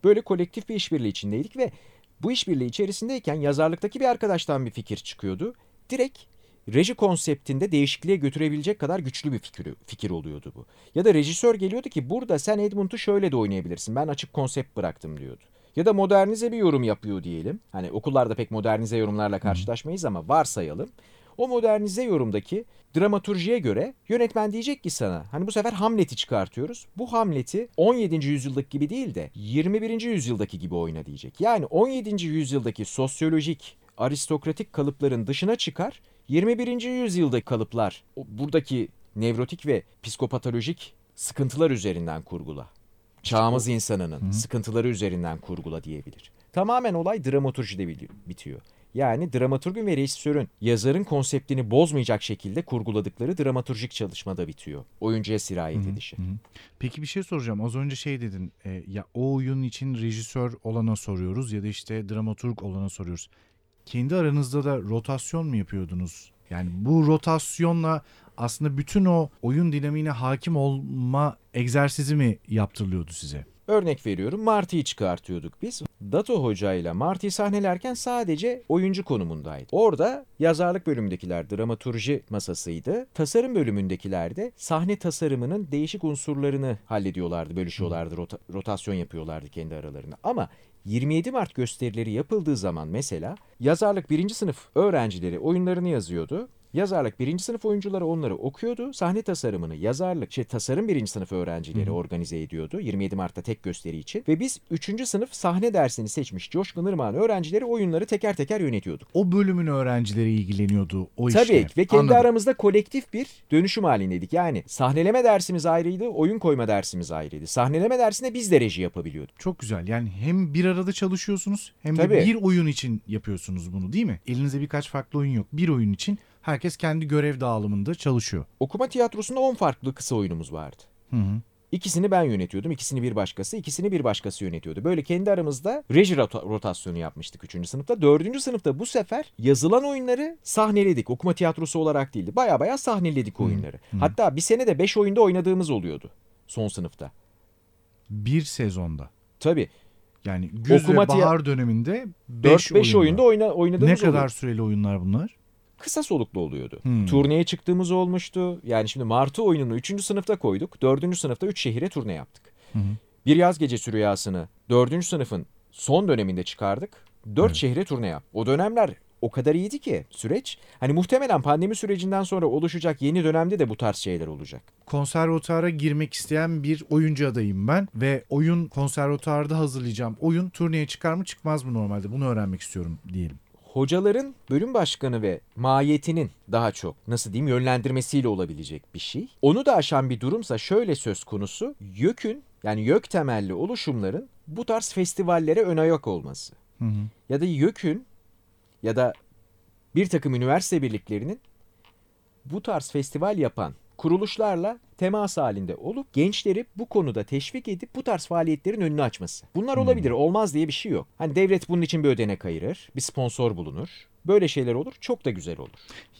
S2: Böyle kolektif bir işbirliği içindeydik ve bu işbirliği içerisindeyken yazarlıktaki bir arkadaştan bir fikir çıkıyordu. Direkt reji konseptinde değişikliğe götürebilecek kadar güçlü bir fikir, fikir oluyordu bu. Ya da rejisör geliyordu ki burada sen Edmund'u şöyle de oynayabilirsin. Ben açık konsept bıraktım diyordu. Ya da modernize bir yorum yapıyor diyelim. Hani okullarda pek modernize yorumlarla karşılaşmayız ama varsayalım. O modernize yorumdaki dramaturjiye göre yönetmen diyecek ki sana hani bu sefer Hamlet'i çıkartıyoruz. Bu Hamlet'i 17. yüzyıldaki gibi değil de 21. yüzyıldaki gibi oyna diyecek. Yani 17. yüzyıldaki sosyolojik aristokratik kalıpların dışına çıkar. 21. yüzyıldaki kalıplar buradaki nevrotik ve psikopatolojik sıkıntılar üzerinden kurgula. Çağımız insanının sıkıntıları üzerinden kurgula diyebilir. Tamamen olay dramaturjide bitiyor. Yani dramaturgun ve rejisörün yazarın konseptini bozmayacak şekilde kurguladıkları dramaturjik çalışmada bitiyor. Oyuncuya sirayet edişi.
S1: Hı hı. Peki bir şey soracağım. Az önce şey dedin. e, ya o oyun için rejisör olana soruyoruz ya da işte dramaturg olana soruyoruz. Kendi aranızda da rotasyon mu yapıyordunuz? Yani bu rotasyonla aslında bütün o oyun dinamiğine hakim olma egzersizi mi yaptırılıyordu size?
S2: Örnek veriyorum Marty'yi çıkartıyorduk biz. Dato Hoca ile Marty'yi sahnelerken sadece oyuncu konumundaydı. Orada yazarlık bölümündekiler dramaturji masasıydı. Tasarım bölümündekiler de sahne tasarımının değişik unsurlarını hallediyorlardı, bölüşüyorlardı, rota- rotasyon yapıyorlardı kendi aralarında. Ama 27 Mart gösterileri yapıldığı zaman mesela yazarlık birinci sınıf öğrencileri oyunlarını yazıyordu. Yazarlık birinci sınıf oyuncuları onları okuyordu. Sahne tasarımını yazarlık, şey tasarım birinci sınıf öğrencileri organize ediyordu. 27 Mart'ta tek gösteri için. Ve biz 3. sınıf sahne dersini seçmiş Coşkun Irmak'ın öğrencileri oyunları teker teker yönetiyorduk.
S1: O bölümün öğrencileri ilgileniyordu o işle.
S2: Tabii ve kendi
S1: Anladım.
S2: aramızda kolektif bir dönüşüm halindeydik. Yani sahneleme dersimiz ayrıydı, oyun koyma dersimiz ayrıydı. Sahneleme dersinde biz de reji yapabiliyorduk.
S1: Çok güzel. Yani hem bir arada çalışıyorsunuz hem de
S2: Tabii.
S1: bir oyun için yapıyorsunuz bunu değil mi? Elinizde birkaç farklı oyun yok. Bir oyun için herkes kendi görev dağılımında çalışıyor.
S2: Okuma tiyatrosunda 10 farklı kısa oyunumuz vardı.
S1: Hı hı.
S2: İkisini ben yönetiyordum, ikisini bir başkası, ikisini bir başkası yönetiyordu. Böyle kendi aramızda reji rota- rotasyonu yapmıştık 3. sınıfta. 4. sınıfta bu sefer yazılan oyunları sahneledik. Okuma tiyatrosu olarak değildi. Baya baya sahneledik oyunları. Hatta bir sene de 5 oyunda oynadığımız oluyordu son sınıfta.
S1: Bir sezonda.
S2: Tabii
S1: Yani güz
S2: Okuma
S1: ve bahar döneminde 5
S2: 4-5 oyunda oyna, oynadığımız
S1: Ne kadar
S2: oluyordu.
S1: süreli oyunlar bunlar?
S2: Kısa soluklu oluyordu.
S1: Hmm.
S2: Turneye çıktığımız olmuştu. Yani şimdi Martı oyununu 3. sınıfta koyduk. 4. sınıfta 3 şehire turne yaptık.
S1: Hı.
S2: Bir yaz gecesi rüyasını 4. sınıfın son döneminde çıkardık. 4
S1: Evet.
S2: şehre turne yap. O dönemler o kadar iyiydi ki süreç. Hani muhtemelen pandemi sürecinden sonra oluşacak yeni dönemde de bu tarz şeyler olacak.
S1: Konservatuara girmek isteyen bir oyuncu adayım ben ve oyun konservatuarda hazırlayacağım. Oyun turneye çıkar mı çıkmaz mı normalde? Bunu öğrenmek istiyorum diyelim.
S2: Hocaların bölüm başkanı ve mahiyetinin daha çok nasıl diyeyim yönlendirmesiyle olabilecek bir şey. Onu da aşan bir durumsa şöyle söz konusu. YÖK'ün yani YÖK temelli oluşumların bu tarz festivallere ön ayak olması.
S1: Hı hı.
S2: ya da YÖK'ün ya da bir takım üniversite birliklerinin bu tarz festival yapan kuruluşlarla temas halinde olup gençleri bu konuda teşvik edip bu tarz faaliyetlerin önünü açması. Bunlar olabilir, olmaz diye bir şey yok. Hani devlet bunun için bir ödenek ayırır, bir sponsor bulunur. Böyle şeyler olur, çok da güzel olur.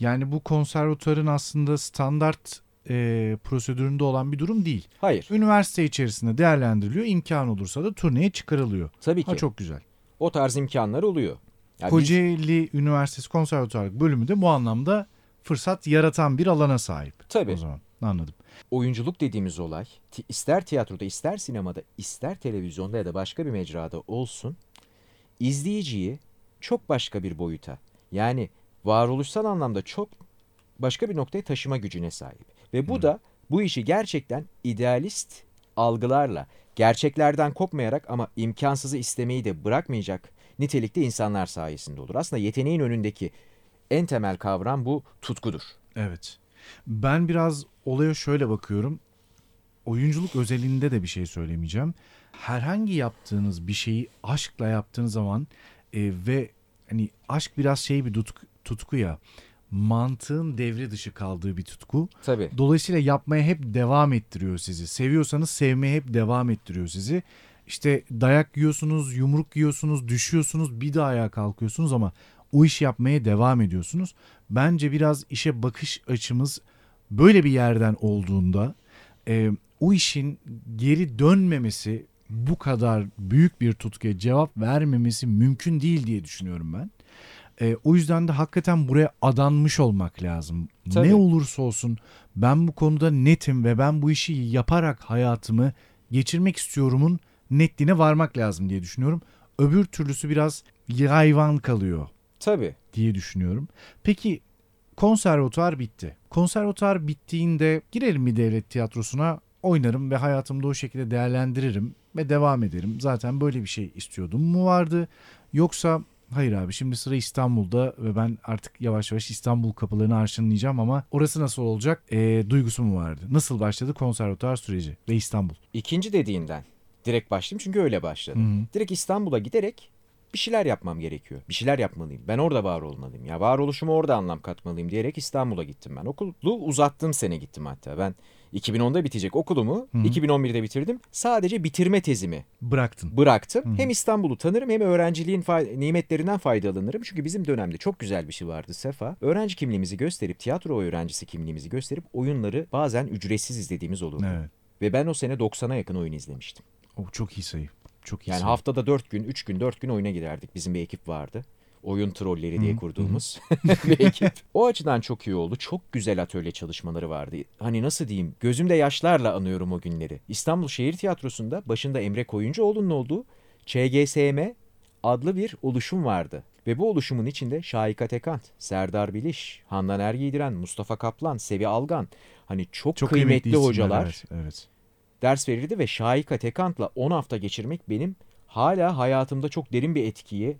S1: Yani bu konservatuarın aslında standart e, prosedüründe olan bir durum değil.
S2: Hayır,
S1: Üniversite içerisinde değerlendiriliyor. imkan olursa da turneye çıkarılıyor.
S2: tabii ki
S1: Ha çok güzel.
S2: o tarz imkanlar oluyor. Ya biz-
S1: Kocaeli Üniversitesi Konservatuarlık bölümü de bu anlamda fırsat yaratan bir alana sahip.
S2: Tabii.
S1: O zaman anladım.
S2: oyunculuk dediğimiz olay ister tiyatroda ister sinemada ister televizyonda ya da başka bir mecrada olsun izleyiciyi çok başka bir boyuta yani varoluşsal anlamda çok başka bir noktaya taşıma gücüne sahip. Ve bu da bu işi gerçekten idealist algılarla gerçeklerden kopmayarak ama imkansızı istemeyi de bırakmayacak nitelikte insanlar sayesinde olur. Aslında yeteneğin önündeki en temel kavram bu tutkudur.
S1: Evet. Ben biraz olaya şöyle bakıyorum. Oyunculuk özelinde de bir şey söylemeyeceğim. Herhangi yaptığınız bir şeyi aşkla yaptığınız zaman e, ve hani aşk biraz şey bir tutku, tutku ya. Mantığın devre dışı kaldığı bir tutku.
S2: Tabii.
S1: Dolayısıyla yapmaya hep devam ettiriyor sizi. Seviyorsanız sevmeye hep devam ettiriyor sizi. İşte dayak yiyorsunuz, yumruk yiyorsunuz, düşüyorsunuz, bir daha ayağa kalkıyorsunuz ama o işi yapmaya devam ediyorsunuz. Bence biraz işe bakış açımız böyle bir yerden olduğunda e, o işin geri dönmemesi bu kadar büyük bir tutkuya cevap vermemesi mümkün değil diye düşünüyorum ben. E, o yüzden de hakikaten buraya adanmış olmak lazım.
S2: Tabii.
S1: Ne olursa olsun ben bu konuda netim ve ben bu işi yaparak hayatımı geçirmek istiyorumun netliğine varmak lazım diye düşünüyorum. Öbür türlüsü biraz hayvan kalıyor
S2: Tabii.
S1: diye düşünüyorum. Peki konservatuar bitti. Konservatuar bittiğinde girerim bir devlet tiyatrosuna oynarım ve hayatımda o şekilde değerlendiririm ve devam ederim. Zaten böyle bir şey istiyordum mu vardı? Yoksa hayır abi şimdi sıra İstanbul'da ve ben artık yavaş yavaş İstanbul kapılarını arşınlayacağım ama orası nasıl olacak Ee, duygusu mu vardı? Nasıl başladı konservatuar süreci ve İstanbul?
S2: İkinci dediğinden direkt başlayayım çünkü öyle başladım.
S1: Hı.
S2: Direkt İstanbul'a giderek bir şeyler yapmam gerekiyor. Bir şeyler yapmalıyım. Ben orada var olmalıyım. Ya varoluşuma orada anlam katmalıyım diyerek İstanbul'a gittim ben. Okulu uzattığım sene gittim hatta. Ben 2010'da bitecek okulumu
S1: Hı.
S2: 2011'de bitirdim. Sadece bitirme tezimi
S1: Bıraktın.
S2: bıraktım.
S1: Hı.
S2: Hem İstanbul'u tanırım hem öğrenciliğin fay- nimetlerinden faydalanırım. Çünkü bizim dönemde çok güzel bir şey vardı Sefa. Öğrenci kimliğimizi gösterip, tiyatro öğrencisi kimliğimizi gösterip oyunları bazen ücretsiz izlediğimiz olurdu.
S1: Evet.
S2: Ve ben o sene 90'a yakın oyun izlemiştim.
S1: O çok iyi sayı. Çok iyi
S2: Yani haftada 4 gün, 3 gün, 4 gün oyuna giderdik. Bizim bir ekip vardı. Oyun trolleri diye kurduğumuz bir ekip. O açıdan çok iyi oldu. Çok güzel atölye çalışmaları vardı. Hani nasıl diyeyim, gözümde yaşlarla anıyorum o günleri. İstanbul Şehir Tiyatrosu'nda başında Emre Koyuncuoğlu'nun olduğu ÇGSM adlı bir oluşum vardı. Ve bu oluşumun içinde Şahika Tekant, Serdar Biliş, Handan Ergiydiren, Mustafa Kaplan, Sevi Algan hani çok,
S1: çok
S2: kıymetli,
S1: isimler,
S2: hocalar
S1: Evet, evet.
S2: Ders verirdi ve Şahika Tekant'la 10 hafta geçirmek benim hala hayatımda çok derin bir etkiyi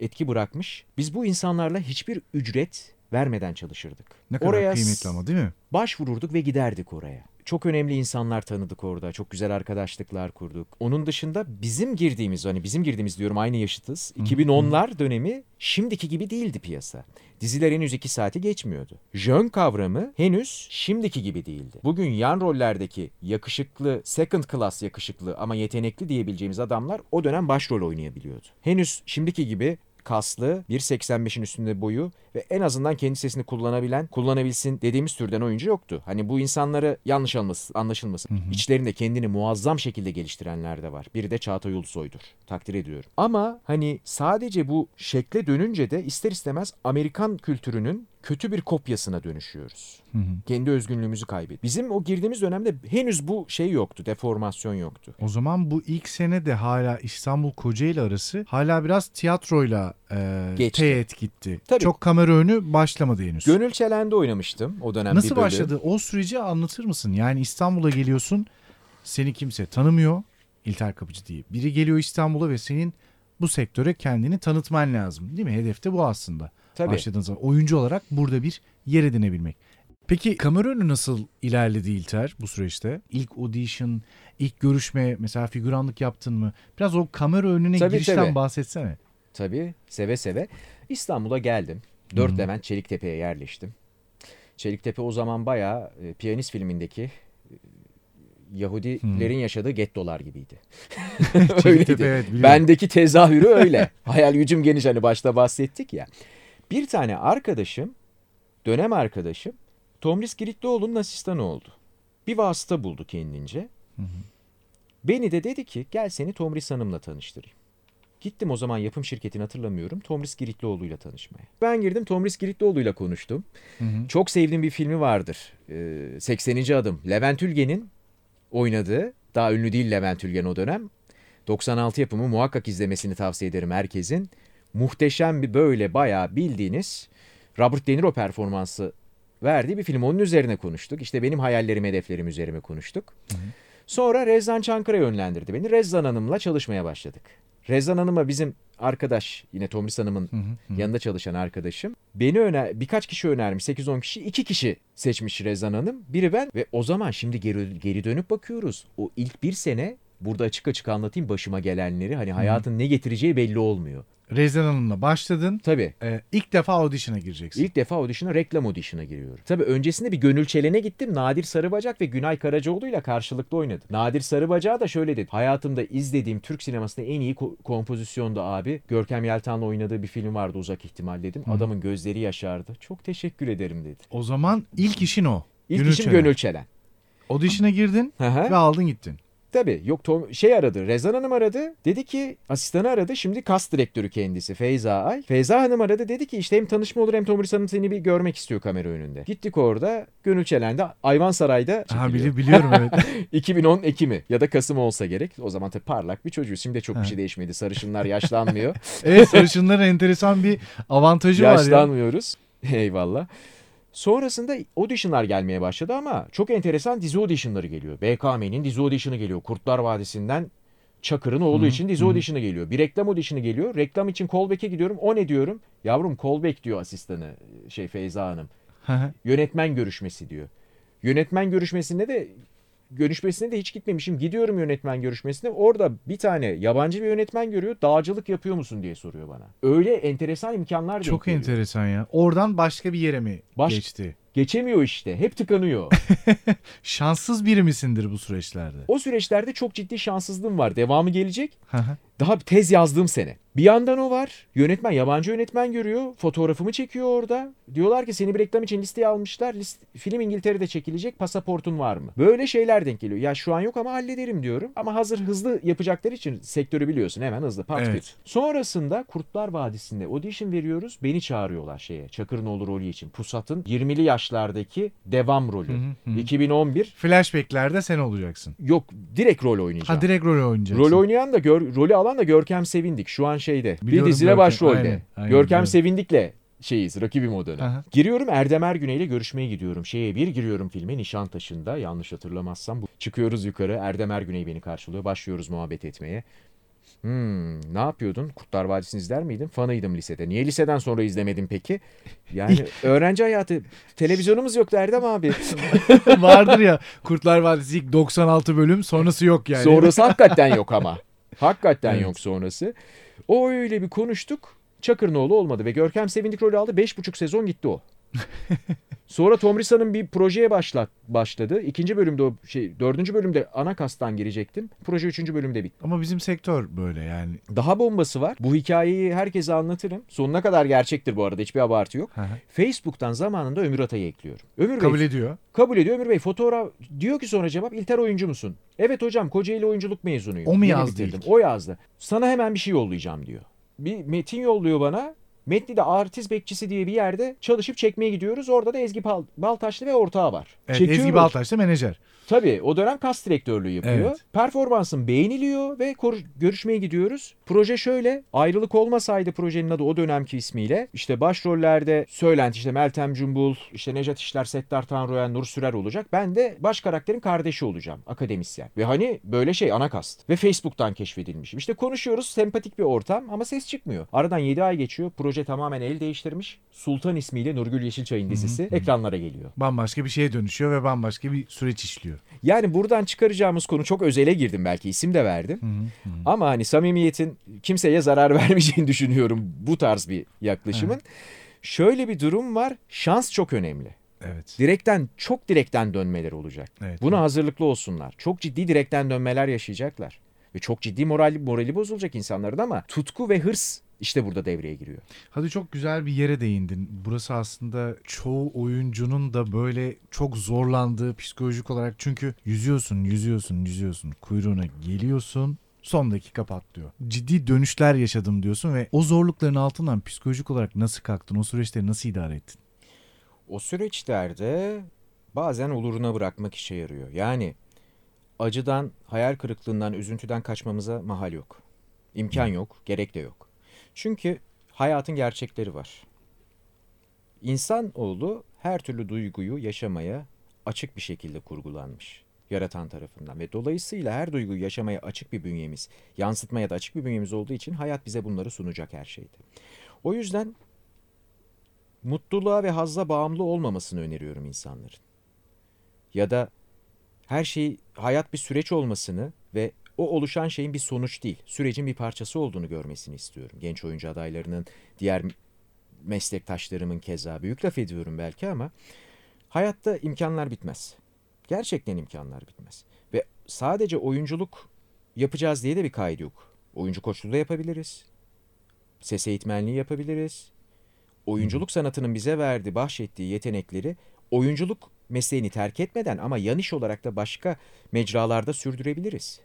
S2: etki bırakmış. Biz bu insanlarla hiçbir ücret vermeden çalışırdık.
S1: Ne kadar
S2: Oraya
S1: kıymetli ama değil mi?
S2: başvururduk ve giderdik oraya. Çok önemli insanlar tanıdık orada. Çok güzel arkadaşlıklar kurduk. Onun dışında bizim girdiğimiz hani bizim girdiğimiz diyorum aynı yaşıtız. 2010'lar dönemi şimdiki gibi değildi piyasa. Diziler henüz 2 saati geçmiyordu. Jön kavramı henüz şimdiki gibi değildi. Bugün yan rollerdeki yakışıklı, second class yakışıklı ama yetenekli diyebileceğimiz adamlar o dönem başrol oynayabiliyordu. Henüz şimdiki gibi kaslı, 1.85'in üstünde boyu ve en azından kendi sesini kullanabilen, kullanabilsin dediğimiz türden oyuncu yoktu. Hani bu insanları yanlış anlaşılmasın, anlaşılmasın. İçlerinde kendini muazzam şekilde geliştirenler de var. Biri de Çağatay Ulusoy'dur. Takdir ediyorum. Ama hani sadece bu şekle dönünce de ister istemez Amerikan kültürünün kötü bir kopyasına dönüşüyoruz.
S1: Hı hı.
S2: Kendi özgünlüğümüzü kaybet. Bizim o girdiğimiz dönemde henüz bu şey yoktu, deformasyon yoktu.
S1: O zaman bu ilk sene de hala İstanbul Kocaeli arası hala biraz tiyatroyla e,
S2: Geçti.
S1: teğet gitti.
S2: Tabii.
S1: Çok kamera önü başlamadı henüz.
S2: Gönül Çelen'de oynamıştım o dönem
S1: Nasıl
S2: bir bölüm.
S1: başladı? O süreci anlatır mısın? Yani İstanbul'a geliyorsun. Seni kimse tanımıyor. İlter Kapıcı diye. Biri geliyor İstanbul'a ve senin bu sektöre kendini tanıtman lazım. Değil mi? Hedef de bu aslında.
S2: Tabii.
S1: Başladığın zaman. Oyuncu olarak burada bir yer edinebilmek. Peki kamera önü nasıl ilerledi İlter bu süreçte? İlk audition, ilk görüşme mesela figüranlık yaptın mı? Biraz o kamera önüne
S2: Tabii,
S1: girişten
S2: tabii.
S1: bahsetsene.
S2: Tabii seve seve. İstanbul'a geldim. Dört Levent Çeliktepe'ye yerleştim. Çeliktepe o zaman bayağı e, Piyanist filmindeki e, Yahudilerin yaşadığı gettolar gibiydi. Öyleydi.
S1: evet, biliyorum.
S2: Bendeki tezahürü öyle. Hayal gücüm geniş hani başta bahsettik ya. Bir tane arkadaşım, dönem arkadaşım Tomris Giritlioğlu'nun asistanı oldu. Bir vasıta buldu kendince. Beni de dedi ki gel seni Tomris Hanım'la tanıştırayım. Gittim o zaman yapım şirketini hatırlamıyorum. Tomris Giritlioğlu'yla tanışmaya. Ben girdim Tomris Giritlioğlu'yla konuştum.
S1: Hı hı.
S2: Çok sevdiğim bir filmi vardır. Ee, 80. Adım. Levent Ülgen'in oynadığı. Daha ünlü değil Levent Ülgen o dönem. 96 yapımı muhakkak izlemesini tavsiye ederim herkesin. Muhteşem bir böyle bayağı bildiğiniz Robert De Niro performansı verdiği bir film. Onun üzerine konuştuk. İşte benim hayallerim, hedeflerim üzerine konuştuk. Sonra Rezzan Çankırı yönlendirdi beni. Rezzan Hanım'la çalışmaya başladık. Rezzan Hanım'a bizim arkadaş, yine Tomris Hanım'ın
S1: Hı hı, hı.
S2: yanında çalışan arkadaşım. Beni öner, birkaç kişi önermiş. 8-10 kişi. 2 kişi seçmiş Rezzan Hanım. Biri ben ve o zaman şimdi geri, geri dönüp bakıyoruz. O ilk bir sene burada açık açık anlatayım başıma gelenleri. Hani hayatın ne getireceği belli olmuyor.
S1: Rezan Hanım'la başladın.
S2: Tabii.
S1: Ee, ilk defa audition'a gireceksin.
S2: İlk defa audition'a reklam audition'a giriyorum. Tabii öncesinde bir Gönül Çelen'e gittim. Nadir Sarıbacak ve Günay Karacaoğlu ile karşılıklı oynadım. Nadir Sarıbacak'a da şöyle dedi. Hayatımda izlediğim Türk sinemasında en iyi ko- kompozisyondu abi. Görkem Yeltan'la oynadığı bir film vardı Uzak İhtimal dedim. Adamın gözleri yaşardı. Çok teşekkür ederim dedi.
S1: O zaman ilk işin o.
S2: İlk
S1: Gönül
S2: işim
S1: Çelen.
S2: Gönül Çelen.
S1: Audition'a girdin
S2: Hı hı.
S1: ve aldın gittin.
S2: Tabii yok Tom, şey aradı Rezan Hanım aradı dedi ki asistanı aradı şimdi kas direktörü kendisi Feyza Ay. Feyza Hanım aradı dedi ki işte hem tanışma olur hem Tomris Hanım seni bir görmek istiyor kamera önünde. Gittik orada Gönül Çelen'de Ayvansaray'da
S1: Ha
S2: çekiliyor.
S1: bili- biliyorum evet.
S2: 2010 Ekim'i ya da Kasım olsa gerek. O zaman tabii parlak bir çocuğuz. Şimdi de çok bir şey değişmedi. Sarışınlar yaşlanmıyor.
S1: evet sarışınların enteresan bir avantajı var ya.
S2: Yaşlanmıyoruz. Eyvallah. Sonrasında auditionlar gelmeye başladı ama çok enteresan dizi auditionları geliyor. BKM'nin dizi audition'ı geliyor. Kurtlar Vadisi'nden Çakır'ın oğlu için dizi audition'ı geliyor. Bir reklam audition'ı geliyor. Reklam için callback'e gidiyorum. O ne diyorum? Yavrum callback diyor asistanı şey Feyza Hanım. Yönetmen görüşmesi diyor. Yönetmen görüşmesinde de görüşmesine de hiç gitmemişim. Gidiyorum yönetmen görüşmesine. Orada bir tane yabancı bir yönetmen görüyor. Dağcılık yapıyor musun diye soruyor bana. Öyle enteresan imkanlar
S1: Çok
S2: geliyor.
S1: enteresan ya. Oradan başka bir yere mi
S2: Baş-
S1: geçti?
S2: Geçemiyor işte. Hep tıkanıyor.
S1: Şanssız biri misindir bu süreçlerde?
S2: o süreçlerde çok ciddi şanssızlığım var. Devamı gelecek. Daha tez yazdığım sene. Bir yandan o var. Yönetmen, yabancı yönetmen görüyor. Fotoğrafımı çekiyor orada. Diyorlar ki seni bir reklam için listeye almışlar. List, film İngiltere'de çekilecek. Pasaportun var mı? Böyle şeyler denk geliyor. Ya şu an yok ama hallederim diyorum. Ama hazır hızlı yapacakları için sektörü biliyorsun. Hemen hızlı pat
S1: Evet.
S2: küt. Sonrasında Kurtlar Vadisi'nde audition veriyoruz. Beni çağırıyorlar şeye. Çakırnoğlu rolü için. Pusat'ın 20'li yaşlardaki devam rolü.
S1: Hı hı, hı.
S2: 2011.
S1: Flashback'lerde sen olacaksın.
S2: Yok direkt rol oynayacağım.
S1: Ha direkt rol oynayacaksın.
S2: Rol oynayan da gör, rolü alan da Görkem Sevindik. Şu an şeyde.
S1: Biliyorum
S2: bir dizide başrolde.
S1: aynen, aynen,
S2: Görkem
S1: biliyorum.
S2: Sevindik'le şeyiz rakibim o dönem.
S1: Aha.
S2: Giriyorum Erdem Ergüney ile görüşmeye gidiyorum. Şeye bir giriyorum filme Nişantaşı'nda yanlış hatırlamazsam. Bu. Çıkıyoruz yukarı Erdem Ergüney beni karşılıyor. Başlıyoruz muhabbet etmeye. Hmm, ne yapıyordun? Kurtlar Vadisi'ni izler miydin? Fanıydım lisede. Niye liseden sonra izlemedin peki? Yani öğrenci hayatı. Televizyonumuz yoktu Erdem abi.
S1: Vardır ya Kurtlar Vadisi ilk 96 bölüm sonrası yok yani.
S2: Sonrası hakikaten yok ama. Hakikaten
S1: Evet.
S2: yok sonrası. O öyle bir konuştuk. Çakırnoğlu olmadı ve Görkem Sevindik rolü aldı. Beş buçuk sezon gitti o. Sonra Tomrisa'nın bir projeye başla, başladı. İkinci bölümde o şey, dördüncü bölümde ana kastan girecektim. Proje üçüncü bölümde bitti.
S1: Ama bizim sektör böyle yani.
S2: Daha bombası var. Bu hikayeyi herkese anlatırım. Sonuna kadar gerçektir bu arada. Hiçbir abartı yok.
S1: Hı hı.
S2: Facebook'tan zamanında Ömür Atay'ı ekliyorum. Ömür Bey
S1: Kabul ediyor.
S2: Kabul ediyor Ömür Bey. Fotoğraf diyor ki sonra cevap İlter oyuncu musun? Evet hocam Kocaeli oyunculuk mezunuyum.
S1: O mu
S2: Yeni
S1: yazdı
S2: bitirdim.
S1: ilk?
S2: O yazdı. Sana hemen bir şey yollayacağım diyor. Bir metin yolluyor bana. Metni de Artist Bekçisi diye bir yerde çalışıp çekmeye gidiyoruz. Orada da Ezgi Bal- Baltaşlı ve ortağı var.
S1: Evet,
S2: Çekiyoruz.
S1: Ezgi Baltaş da menajer.
S2: Tabii o dönem kas direktörlüğü yapıyor.
S1: Evet.
S2: Performansın beğeniliyor ve görüşmeye gidiyoruz. Proje şöyle ayrılık olmasaydı projenin adı o dönemki ismiyle işte başrollerde Söylent işte Meltem Cumbul, işte Nejat İşler, Settar Tanrıoğlan, Nur Sürer olacak. Ben de baş karakterin kardeşi olacağım akademisyen. Ve hani böyle şey ana kast ve Facebook'tan keşfedilmişim. İşte konuşuyoruz sempatik bir ortam ama ses çıkmıyor. Aradan 7 ay geçiyor. Proje tamamen el değiştirmiş. Sultan ismiyle Nurgül Yeşilçay'ın dizisi ekranlara geliyor.
S1: Bambaşka bir şeye dönüşüyor ve bambaşka bir süreç işliyor.
S2: Yani buradan çıkaracağımız konu çok özele girdim belki isim de verdim.
S1: Hı hı.
S2: Ama hani samimiyetin kimseye zarar vermeyeceğini düşünüyorum bu tarz bir yaklaşımın. Şöyle bir durum var. Şans çok önemli.
S1: Evet.
S2: Direkten çok direkten dönmeler olacak.
S1: Evet.
S2: Buna hazırlıklı olsunlar. Çok ciddi direkten dönmeler yaşayacaklar. Ve çok ciddi moral, morali bozulacak insanların ama tutku ve hırs işte burada devreye giriyor.
S1: Hadi çok güzel bir yere değindin. Burası aslında çoğu oyuncunun da böyle çok zorlandığı psikolojik olarak çünkü yüzüyorsun, yüzüyorsun, yüzüyorsun, kuyruğuna geliyorsun. Son dakika patlıyor. Ciddi dönüşler yaşadım diyorsun ve o zorlukların altından psikolojik olarak nasıl kalktın? O süreçleri nasıl idare ettin?
S2: O süreçlerde bazen oluruna bırakmak işe yarıyor. Yani acıdan, hayal kırıklığından, üzüntüden kaçmamıza mahal yok. İmkan yok, gerek de yok. Çünkü hayatın gerçekleri var. İnsanoğlu her türlü duyguyu yaşamaya açık bir şekilde kurgulanmış. Yaratan tarafından ve dolayısıyla her duyguyu yaşamaya açık bir bünyemiz, yansıtmaya da açık bir bünyemiz olduğu için hayat bize bunları sunacak her şeyde. O yüzden mutluluğa ve hazza bağımlı olmamasını öneriyorum insanların. Ya da her şey hayat bir süreç olmasını ve o oluşan şeyin bir sonuç değil, sürecin bir parçası olduğunu görmesini istiyorum. Genç oyuncu adaylarının, diğer meslektaşlarımın keza büyük laf ediyorum belki ama hayatta imkanlar bitmez. Gerçekten imkanlar bitmez. Ve sadece oyunculuk yapacağız diye de bir kaydı yok. Oyuncu koçluğu da yapabiliriz. Ses eğitmenliği yapabiliriz. Oyunculuk sanatının bize verdiği, bahşettiği yetenekleri oyunculuk mesleğini terk etmeden ama yan iş olarak da başka mecralarda sürdürebiliriz.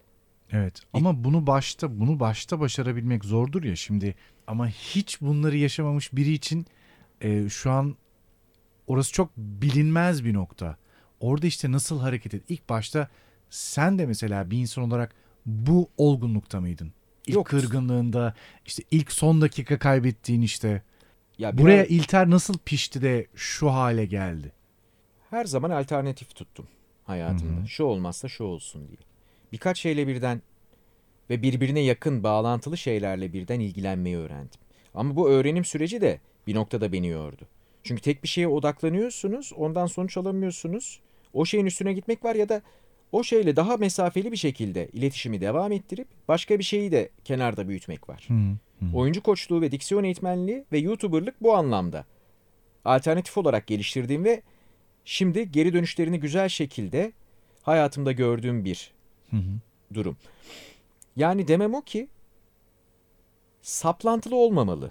S1: Evet ama bunu başta bunu başta başarabilmek zordur ya şimdi ama hiç bunları yaşamamış biri için e, şu an orası çok bilinmez bir nokta. Orada işte nasıl hareket et? İlk başta sen de mesela bir insan olarak bu olgunlukta mıydın? İlk
S2: Yok.
S1: kırgınlığında işte ilk son dakika kaybettiğin işte
S2: Ya
S1: buraya
S2: biraz-
S1: İlter nasıl pişti de şu hale geldi?
S2: her zaman alternatif tuttum hayatımda.
S1: Hı hı.
S2: Şu olmazsa şu olsun diye. Birkaç şeyle birden ve birbirine yakın bağlantılı şeylerle birden ilgilenmeyi öğrendim. Ama bu öğrenim süreci de bir noktada beni yordu. Çünkü tek bir şeye odaklanıyorsunuz, ondan sonuç alamıyorsunuz. O şeyin üstüne gitmek var ya da o şeyle daha mesafeli bir şekilde iletişimi devam ettirip başka bir şeyi de kenarda büyütmek var.
S1: Hı hı.
S2: Oyuncu koçluğu ve diksiyon eğitmenliği ve YouTuber'lık bu anlamda. Alternatif olarak geliştirdiğim ve şimdi geri dönüşlerini güzel şekilde hayatımda gördüğüm bir
S1: Hı hı.
S2: durum. Yani demem o ki saplantılı olmamalı.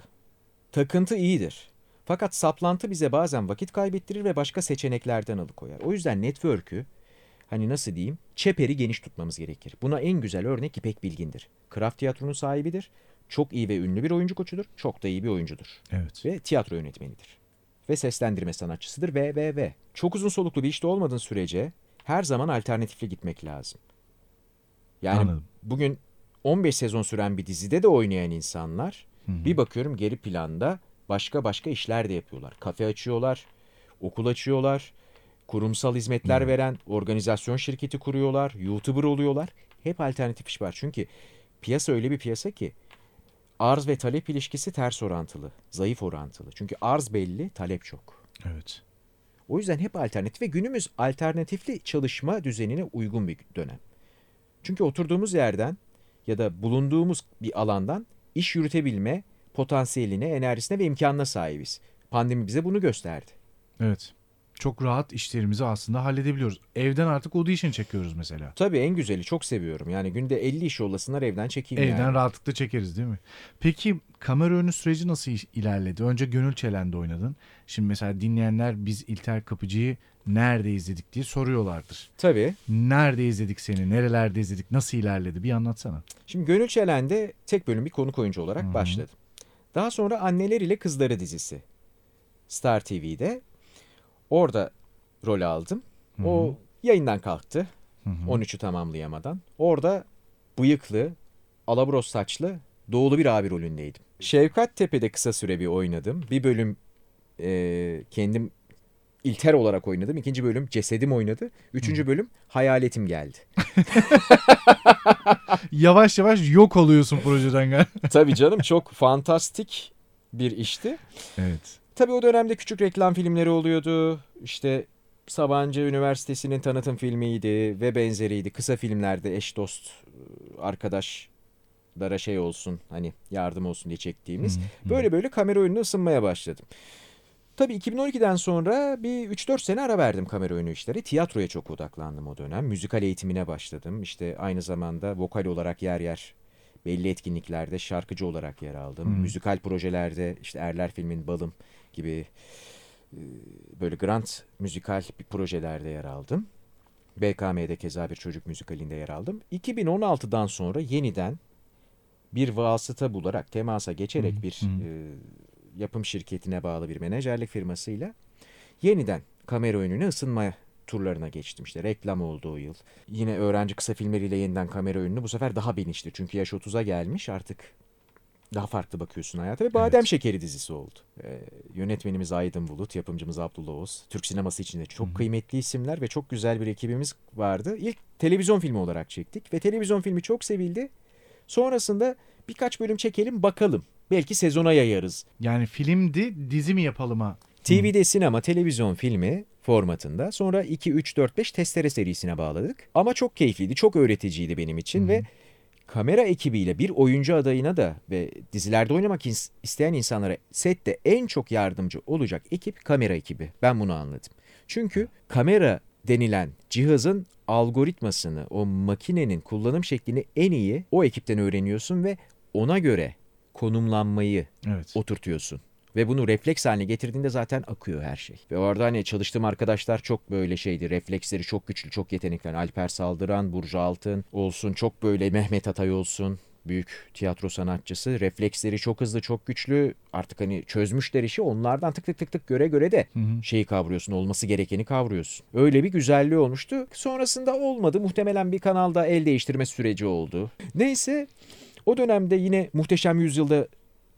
S2: Takıntı iyidir. Fakat saplantı bize bazen vakit kaybettirir ve başka seçeneklerden alıkoyar. O yüzden network'ü hani nasıl diyeyim çeperi geniş tutmamız gerekir. Buna en güzel örnek İpek Bilgin'dir. Kraft Tiyatro'nun sahibidir. Çok iyi ve ünlü bir oyuncu koçudur. Çok da iyi bir oyuncudur.
S1: Evet.
S2: Ve tiyatro yönetmenidir. Ve seslendirme sanatçısıdır ve ve ve. Çok uzun soluklu bir işte olmadığın sürece her zaman alternatifle gitmek lazım. Yani
S1: Anladım.
S2: bugün 15 sezon süren bir dizide de oynayan insanlar
S1: Hı hı.
S2: bir bakıyorum geri planda başka başka işler de yapıyorlar. Kafe açıyorlar, okul açıyorlar, kurumsal hizmetler
S1: Hı.
S2: veren organizasyon şirketi kuruyorlar, YouTuber oluyorlar. Hep alternatif iş var. Çünkü piyasa öyle bir piyasa ki arz ve talep ilişkisi ters orantılı, zayıf orantılı. Çünkü arz belli, talep çok.
S1: Evet.
S2: O yüzden hep alternatif ve günümüz alternatifli çalışma düzenine uygun bir dönem. Çünkü oturduğumuz yerden ya da bulunduğumuz bir alandan iş yürütebilme potansiyeline, enerjisine ve imkanına sahibiz. Pandemi bize bunu gösterdi.
S1: Evet. Çok rahat işlerimizi aslında halledebiliyoruz. Evden artık audition çekiyoruz mesela.
S2: Tabii en güzeli çok seviyorum. Yani günde 50 iş yollasınlar evden çekeyim
S1: Evden
S2: yani.
S1: rahatlıkla çekeriz değil mi? Peki kamera önü süreci nasıl ilerledi? Önce Gönül Çelen'de oynadın. Şimdi mesela dinleyenler biz İlter Kapıcı'yı nerede izledik diye soruyorlardır.
S2: Tabii.
S1: Nerede izledik seni? Nerelerde izledik? Nasıl ilerledi? Bir anlatsana.
S2: Şimdi Gönül Çelen'de tek bölüm bir konuk oyuncu olarak
S1: Hı hı.
S2: başladım. Daha sonra Anneler ile Kızları dizisi. Star TV'de. Orada rol aldım.
S1: Hı hı.
S2: O yayından kalktı.
S1: Hı hı.
S2: 13'ü tamamlayamadan. Orada bıyıklı, alabros saçlı, doğulu bir abi rolündeydim. Şevkat Tepe'de kısa süre bir oynadım. Bir bölüm e, kendim İlter olarak oynadım. İkinci bölüm cesedim oynadı. Üçüncü bölüm hayaletim geldi.
S1: Yavaş yavaş yok oluyorsun projeden galiba.
S2: Tabii canım çok fantastik bir işti.
S1: Evet.
S2: Tabii o dönemde küçük reklam filmleri oluyordu. İşte Sabancı Üniversitesi'nin tanıtım filmiydi ve benzeriydi. Kısa filmlerde eş dost arkadaşlara şey olsun hani yardım olsun diye çektiğimiz.
S1: Hı.
S2: Böyle böyle kamera oyununa ısınmaya başladım. Tabii 2012'den sonra bir 3-4 sene ara verdim kamera oyunu işleri. Tiyatroya çok odaklandım o dönem. Müzikal eğitimine başladım. İşte aynı zamanda vokal olarak yer yer belli etkinliklerde şarkıcı olarak yer aldım.
S1: Hmm.
S2: Müzikal projelerde işte Erler filmin Balım gibi e, böyle grant müzikal bir projelerde yer aldım. BKM'de keza bir çocuk müzikalinde yer aldım. 2016'dan sonra yeniden bir vasıta bularak, temasa geçerek
S1: hı,
S2: bir
S1: hı.
S2: e, yapım şirketine bağlı bir menajerlik firmasıyla yeniden kamera önüne ısınma turlarına geçtim. İşte reklam oldu o yıl. Yine öğrenci kısa filmleriyle yeniden kamera önünü bu sefer daha bilinçli. Çünkü yaş 30'a gelmiş artık daha farklı bakıyorsun hayata ve Badem
S1: Evet.
S2: Şekeri dizisi oldu. Ee, yönetmenimiz Aydın Bulut, yapımcımız Abdullah Oğuz. Türk sineması içinde çok
S1: Hı hı.
S2: kıymetli isimler ve çok güzel bir ekibimiz vardı. İlk televizyon filmi olarak çektik ve televizyon filmi çok sevildi. Sonrasında birkaç bölüm çekelim bakalım. Belki sezona yayarız.
S1: Yani filmdi dizi mi yapalım ha?
S2: TV'de sinema, televizyon filmi formatında. Sonra 2, 3, 4, 5 testere serisine bağladık. Ama çok keyifliydi, çok öğreticiydi benim için
S1: Hı.
S2: ve kamera ekibiyle bir oyuncu adayına da ve dizilerde oynamak isteyen insanlara sette en çok yardımcı olacak ekip kamera ekibi. Ben bunu anladım. Çünkü kamera denilen cihazın algoritmasını, o makinenin kullanım şeklini en iyi o ekipten öğreniyorsun ve ona göre konumlanmayı
S1: Evet.
S2: oturtuyorsun. Ve bunu refleks haline getirdiğinde zaten akıyor her şey. Ve orada hani çalıştığım arkadaşlar çok böyle şeydi. Refleksleri çok güçlü, çok yetenekli. Yani Alper Saldıran, Burcu Altın olsun. Çok böyle Mehmet Atay olsun. Büyük tiyatro sanatçısı. Refleksleri çok hızlı, çok güçlü. Artık hani çözmüşler işi. Onlardan tık tık tık tık göre göre de
S1: Hı hı.
S2: şeyi kavruyorsun. Olması gerekeni kavruyorsun. Öyle bir güzelliği olmuştu. Sonrasında olmadı. Muhtemelen bir kanalda el değiştirme süreci oldu. Neyse o dönemde yine Muhteşem Yüzyıl'da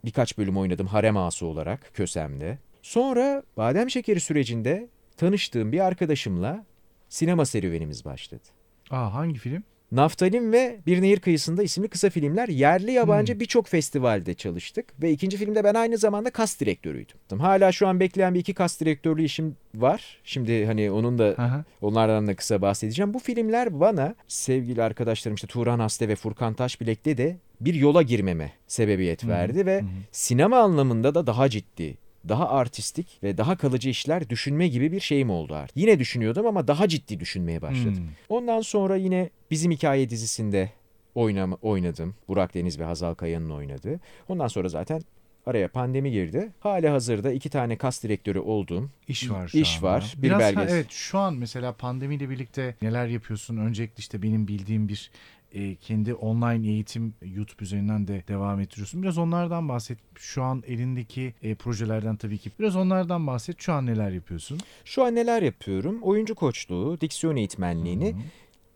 S2: birkaç bölüm oynadım harem ağası olarak Kösem'de. Sonra badem şekeri sürecinde tanıştığım bir arkadaşımla sinema serüvenimiz başladı.
S1: Aa hangi film?
S2: Naftalin ve Bir Nehir Kıyısında isimli kısa filmler yerli yabancı
S1: Hmm.
S2: birçok festivalde çalıştık. Ve ikinci filmde ben aynı zamanda kas direktörüydüm. Hala şu an bekleyen bir iki kas direktörlüğü işim var. Şimdi hani onun da
S1: hı.
S2: Onlardan da kısa bahsedeceğim. Bu filmler bana sevgili arkadaşlarım işte Turan Haste ve Furkan Taşbilek'te de bir yola girmeme sebebiyet verdi ve
S1: hı hı.
S2: sinema anlamında da daha ciddi, daha artistik ve daha kalıcı işler düşünme gibi bir şeyim oldu artık. Yine düşünüyordum ama daha ciddi düşünmeye başladım.
S1: Hmm.
S2: Ondan sonra yine Bizim Hikaye dizisinde oynama, oynadım. Burak Deniz ve Hazal Kaya'nın oynadığı. Ondan sonra zaten araya pandemi girdi. Hali hazırda iki tane kas direktörü olduğum
S1: İş var şu
S2: İş
S1: anda.
S2: var, bir
S1: Biraz ha,
S2: belgesel.
S1: evet şu an mesela pandemiyle birlikte neler yapıyorsun? Öncelikle işte benim bildiğim bir e, kendi online eğitim YouTube üzerinden de devam ettiriyorsun. Biraz onlardan bahset. Şu an elindeki e, projelerden tabii ki. Biraz onlardan bahset. Şu an neler yapıyorsun?
S2: Şu an neler yapıyorum? Oyuncu koçluğu, diksiyon eğitmenliğini,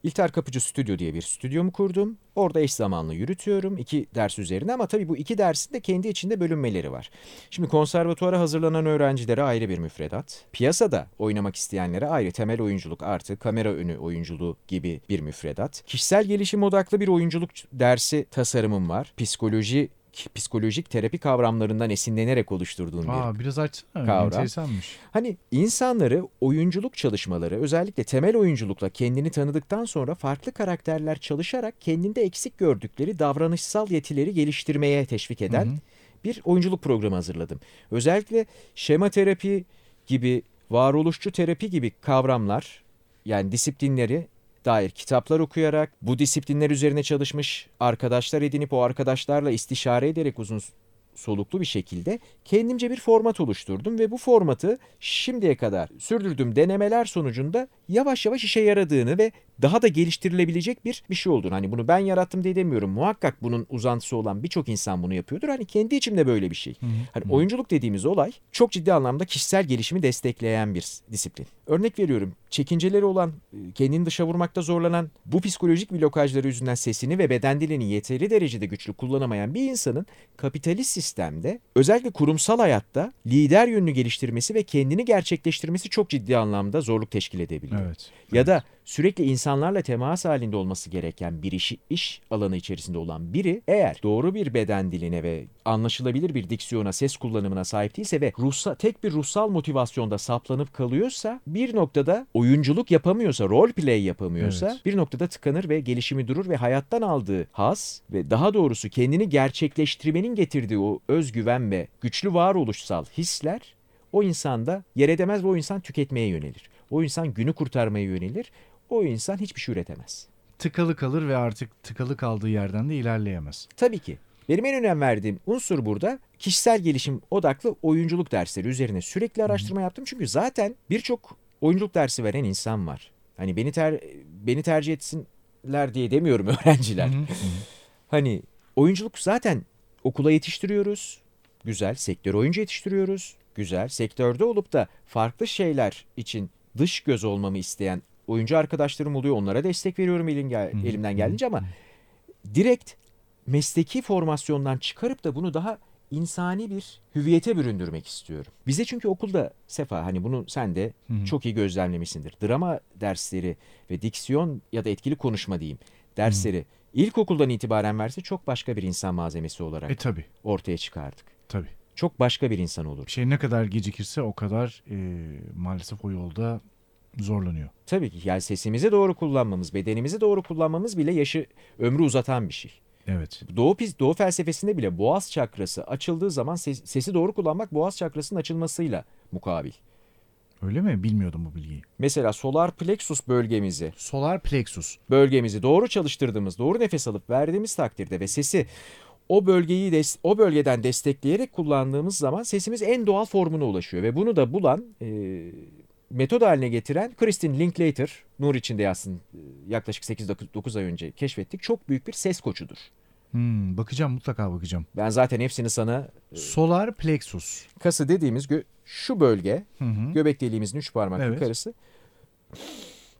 S2: İlter Kapıcı Stüdyo diye bir stüdyomu kurdum. Orada eş zamanlı yürütüyorum iki ders üzerine ama tabii bu iki dersin de kendi içinde bölünmeleri var. Şimdi konservatuvara hazırlanan öğrencilere ayrı bir müfredat. Piyasada oynamak isteyenlere ayrı temel oyunculuk artı kamera önü oyunculuğu gibi bir müfredat. Kişisel gelişim odaklı bir oyunculuk dersi tasarımım var. Psikoloji psikolojik terapi kavramlarından esinlenerek oluşturduğum bir
S1: Aa biraz açsana.
S2: Kavram.
S1: Enteresanmış.
S2: Hani insanları oyunculuk çalışmaları özellikle temel oyunculukla kendini tanıdıktan sonra farklı karakterler çalışarak kendinde eksik gördükleri davranışsal yetileri geliştirmeye teşvik eden
S1: Hı hı.
S2: bir oyunculuk programı hazırladım. Özellikle şema terapi gibi varoluşçu terapi gibi kavramlar yani disiplinleri dair kitaplar okuyarak bu disiplinler üzerine çalışmış arkadaşlar edinip o arkadaşlarla istişare ederek uzun soluklu bir şekilde kendimce bir format oluşturdum ve bu formatı şimdiye kadar sürdürdüğüm denemeler sonucunda yavaş yavaş işe yaradığını ve daha da geliştirilebilecek bir bir şey olduğunu. Hani bunu ben yarattım diye demiyorum. Muhakkak bunun uzantısı olan birçok insan bunu yapıyordur. Hani kendi içimde böyle bir şey. Hani oyunculuk dediğimiz olay çok ciddi anlamda kişisel gelişimi destekleyen bir disiplin. Örnek veriyorum. Çekinceleri olan, kendini dışa vurmakta zorlanan, bu psikolojik blokajları yüzünden sesini ve beden dilini yeteri derecede güçlü kullanamayan bir insanın kapitalist sistemde özellikle kurumsal hayatta lider yönünü geliştirmesi ve kendini gerçekleştirmesi çok ciddi anlamda zorluk teşkil edebiliyor.
S1: Evet.
S2: Ya da sürekli insanlarla temas halinde olması gereken bir işi, iş alanı içerisinde olan biri eğer doğru bir beden diline ve anlaşılabilir bir diksiyona, ses kullanımına sahip değilse ve ruhsa, tek bir ruhsal motivasyonda saplanıp kalıyorsa bir noktada oyunculuk yapamıyorsa, role play yapamıyorsa
S1: Evet.
S2: bir noktada tıkanır ve gelişimi durur ve hayattan aldığı haz ve daha doğrusu kendini gerçekleştirmenin getirdiği o özgüven ve güçlü varoluşsal hisler o insanda yer edemez ve o insan tüketmeye yönelir. O insan günü kurtarmaya yönelir. O insan hiçbir şey üretemez.
S1: Tıkalı kalır ve artık tıkalı kaldığı yerden de ilerleyemez.
S2: Tabii ki. Benim en önem verdiğim unsur burada kişisel gelişim odaklı oyunculuk dersleri üzerine sürekli araştırma yaptım. Çünkü zaten birçok oyunculuk dersi veren insan var. Hani beni ter beni tercih etsinler diye demiyorum öğrenciler.
S1: Hı hı.
S2: Hani oyunculuk zaten okula yetiştiriyoruz. Güzel. Sektör oyuncu yetiştiriyoruz. Güzel. Sektörde olup da farklı şeyler için dış göz olmamı isteyen oyuncu arkadaşlarım oluyor. Onlara destek veriyorum elim gel-
S1: hı.
S2: elimden geldiğince ama direkt mesleki formasyondan çıkarıp da bunu daha insani bir hüviyete büründürmek istiyorum. Bize çünkü okulda Sefa hani bunu sen de
S1: hı.
S2: çok iyi gözlemlemişsindir. Drama dersleri ve diksiyon ya da etkili konuşma diyeyim dersleri ilkokuldan itibaren verse çok başka bir insan malzemesi olarak
S1: E tabi
S2: ortaya çıkardık.
S1: tabi.
S2: Çok başka bir insan olur.
S1: Şey ne kadar gecikirse o kadar e, maalesef o yolda zorlanıyor.
S2: Tabii ki yani sesimizi doğru kullanmamız, bedenimizi doğru kullanmamız bile yaşı ömrü uzatan bir şey.
S1: Evet.
S2: Doğu, doğu felsefesinde bile boğaz çakrası açıldığı zaman ses- sesi doğru kullanmak boğaz çakrasının açılmasıyla mukabil.
S1: Öyle mi? Bilmiyordum bu bilgiyi.
S2: Mesela solar plexus bölgemizi
S1: Solar plexus.
S2: bölgemizi doğru çalıştırdığımız, doğru nefes alıp verdiğimiz takdirde ve sesi o bölgeyi des- o bölgeden destekleyerek kullandığımız zaman sesimiz en doğal formuna ulaşıyor ve bunu da bulan e, metod haline getiren Kristin Linklater, Nur içinde yazsın e, yaklaşık 8-9 ay önce keşfettik. Çok büyük bir ses koçudur.
S1: Hmm, bakacağım mutlaka bakacağım.
S2: Ben zaten hepsini sana
S1: Solar plexus.
S2: kası dediğimiz gö- şu bölge
S1: Hı hı.
S2: göbek deliğimizin üç parmak
S1: Evet.
S2: yukarısı.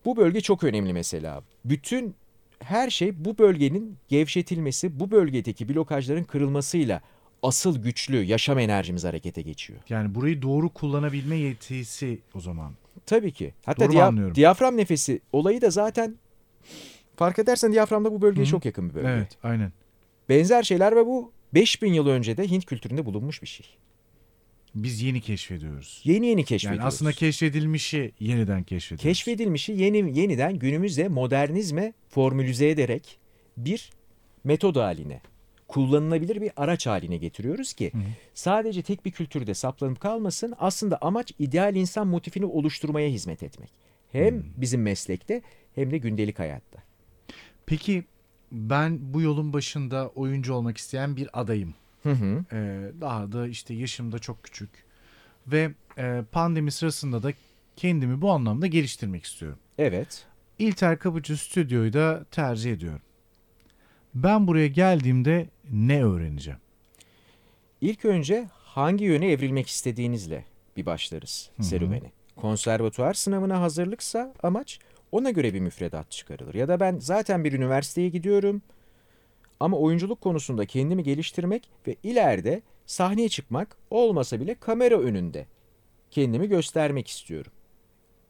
S2: Bu bölge çok önemli mesela. Bütün her şey bu bölgenin gevşetilmesi, bu bölgedeki blokajların kırılmasıyla asıl güçlü yaşam enerjimiz harekete geçiyor.
S1: Yani burayı doğru kullanabilme yetisi o zaman.
S2: Tabii ki. Hatta
S1: Doğru anlıyorum?
S2: diyafram nefesi olayı da zaten fark edersen diyaframda bu bölgeye
S1: Hı hı.
S2: çok yakın bir bölge.
S1: Evet aynen.
S2: Benzer şeyler ve bu 5000 yıl önce de Hint kültüründe bulunmuş bir şey.
S1: Biz yeni keşfediyoruz.
S2: Yeni yeni keşfediyoruz.
S1: Yani aslında keşfedilmişi yeniden keşfediyoruz.
S2: keşfedilmişi yeni yeniden günümüzde modernizme formülize ederek bir metod haline, kullanılabilir bir araç haline getiriyoruz ki
S1: Hı hı.
S2: sadece tek bir kültürde saplanıp kalmasın. Aslında amaç ideal insan motifini oluşturmaya hizmet etmek. Hem
S1: Hmm.
S2: bizim meslekte hem de gündelik hayatta.
S1: Peki Ben bu yolun başında oyuncu olmak isteyen bir adayım.
S2: Hı hı.
S1: Ee, daha da işte yaşım da çok küçük. Ve e, pandemi sırasında da kendimi bu anlamda geliştirmek istiyorum.
S2: Evet.
S1: İlter Kapıcı Stüdyo'yu da tercih ediyorum. Ben buraya geldiğimde ne öğreneceğim?
S2: İlk önce hangi yöne evrilmek istediğinizle bir başlarız
S1: Hı hı.
S2: serüveni. Konservatuvar sınavına hazırlıksa amaç ona göre bir müfredat çıkarılır. Ya da ben zaten bir üniversiteye gidiyorum ama oyunculuk konusunda kendimi geliştirmek ve ileride sahneye çıkmak olmasa bile kamera önünde kendimi göstermek istiyorum.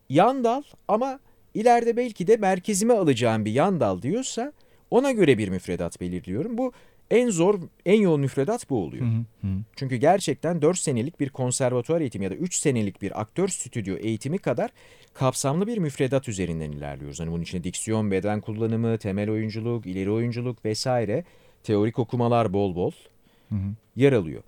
S2: Yan dal ama ileride belki de merkezime alacağım bir yan dal diyorsa ona göre bir müfredat belirliyorum. Bu en zor, en yoğun müfredat bu oluyor.
S1: Hı hı.
S2: Çünkü gerçekten 4 senelik bir konservatuvar eğitimi ya da 3 senelik bir aktör stüdyo eğitimi kadar kapsamlı bir müfredat üzerinden ilerliyoruz. Hani bunun içinde diksiyon, beden kullanımı, temel oyunculuk, ileri oyunculuk vesaire teorik okumalar bol bol
S1: Hı hı.
S2: yer alıyor.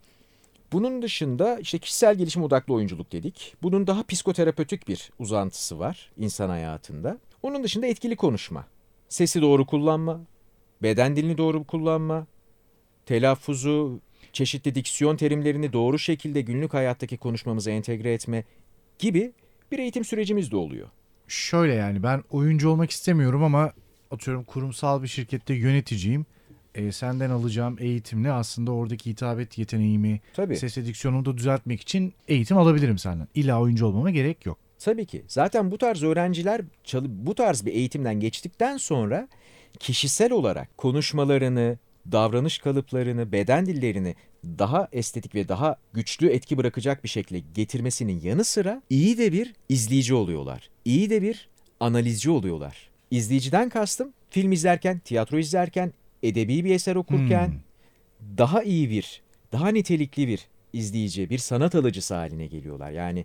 S2: Bunun dışında işte kişisel gelişim odaklı oyunculuk dedik. Bunun daha psikoterapötik bir uzantısı var insan hayatında. Onun dışında etkili konuşma, sesi doğru kullanma, beden dilini doğru kullanma, telaffuzu, çeşitli diksiyon terimlerini doğru şekilde günlük hayattaki konuşmamıza entegre etme gibi bir eğitim sürecimiz de oluyor.
S1: Şöyle yani ben oyuncu olmak istemiyorum ama atıyorum kurumsal bir şirkette yöneticiyim. E, senden alacağım eğitimle aslında oradaki hitabet yeteneğimi,
S2: Tabii.
S1: ses ediksiyonumu da düzeltmek için eğitim alabilirim senden. İlla oyuncu olmama gerek yok.
S2: Tabii ki. Zaten bu tarz öğrenciler bu tarz bir eğitimden geçtikten sonra kişisel olarak konuşmalarını, davranış kalıplarını, beden dillerini daha estetik ve daha güçlü etki bırakacak bir şekilde getirmesinin yanı sıra iyi de bir izleyici oluyorlar. İyi de bir analizci oluyorlar. İzleyiciden kastım film izlerken, tiyatro izlerken, edebi bir eser okurken
S1: Hmm.
S2: daha iyi bir, daha nitelikli bir izleyici, bir sanat alıcısı haline geliyorlar. Yani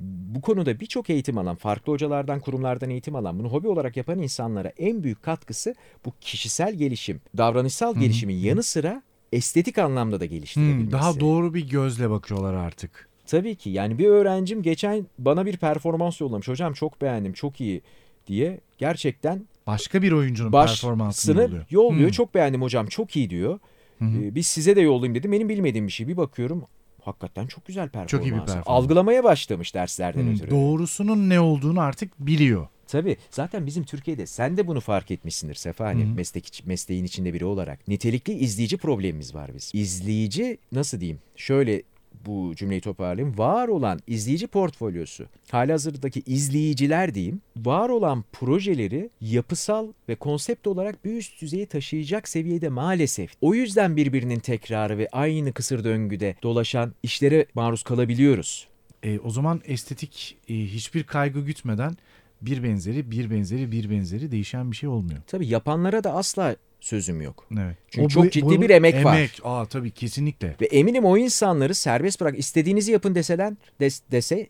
S2: bu konuda birçok eğitim alan, farklı hocalardan, kurumlardan eğitim alan, bunu hobi olarak yapan insanlara en büyük katkısı bu kişisel gelişim, davranışsal
S1: hı.
S2: gelişimin yanı sıra estetik anlamda da geliştirebilmesi.
S1: Hmm, daha doğru bir gözle bakıyorlar artık.
S2: Tabii ki yani bir öğrencim geçen bana bir performans yollamış. Hocam çok beğendim, çok iyi diye gerçekten
S1: Başka bir oyuncunun
S2: baş
S1: performansını oluyor.
S2: yolluyor.
S1: Hmm.
S2: Çok beğendim hocam, çok iyi diyor.
S1: Hı hı.
S2: Ee, biz size de yollayayım dedim. Benim bilmediğim bir şey. Bir bakıyorum hakikaten çok güzel performans.
S1: Çok iyi bir performans.
S2: Algılamaya başlamış derslerden
S1: Hmm,
S2: ötürü.
S1: Doğrusunun ne olduğunu artık biliyor.
S2: Tabii. Zaten bizim Türkiye'de sen de bunu fark etmişsindir Sefa hani meslek, mesleğin içinde biri olarak. Nitelikli izleyici problemimiz var biz. İzleyici nasıl diyeyim? Şöyle bu cümleyi toparlayayım. Var olan izleyici portfolyosu, halihazırdaki izleyiciler diyeyim, var olan projeleri yapısal ve konsept olarak bir üst düzeye taşıyacak seviyede maalesef. O yüzden birbirinin tekrarı ve aynı kısır döngüde dolaşan işlere maruz kalabiliyoruz.
S1: E, o zaman estetik e, hiçbir kaygı gütmeden bir benzeri, bir benzeri, bir benzeri değişen bir şey olmuyor.
S2: Tabii yapanlara da asla sözüm yok.
S1: Evet.
S2: Çünkü çok ciddi bir emek var.
S1: Emek. Aa tabii kesinlikle.
S2: Ve eminim o insanları serbest bırak istediğinizi yapın deseler des- dese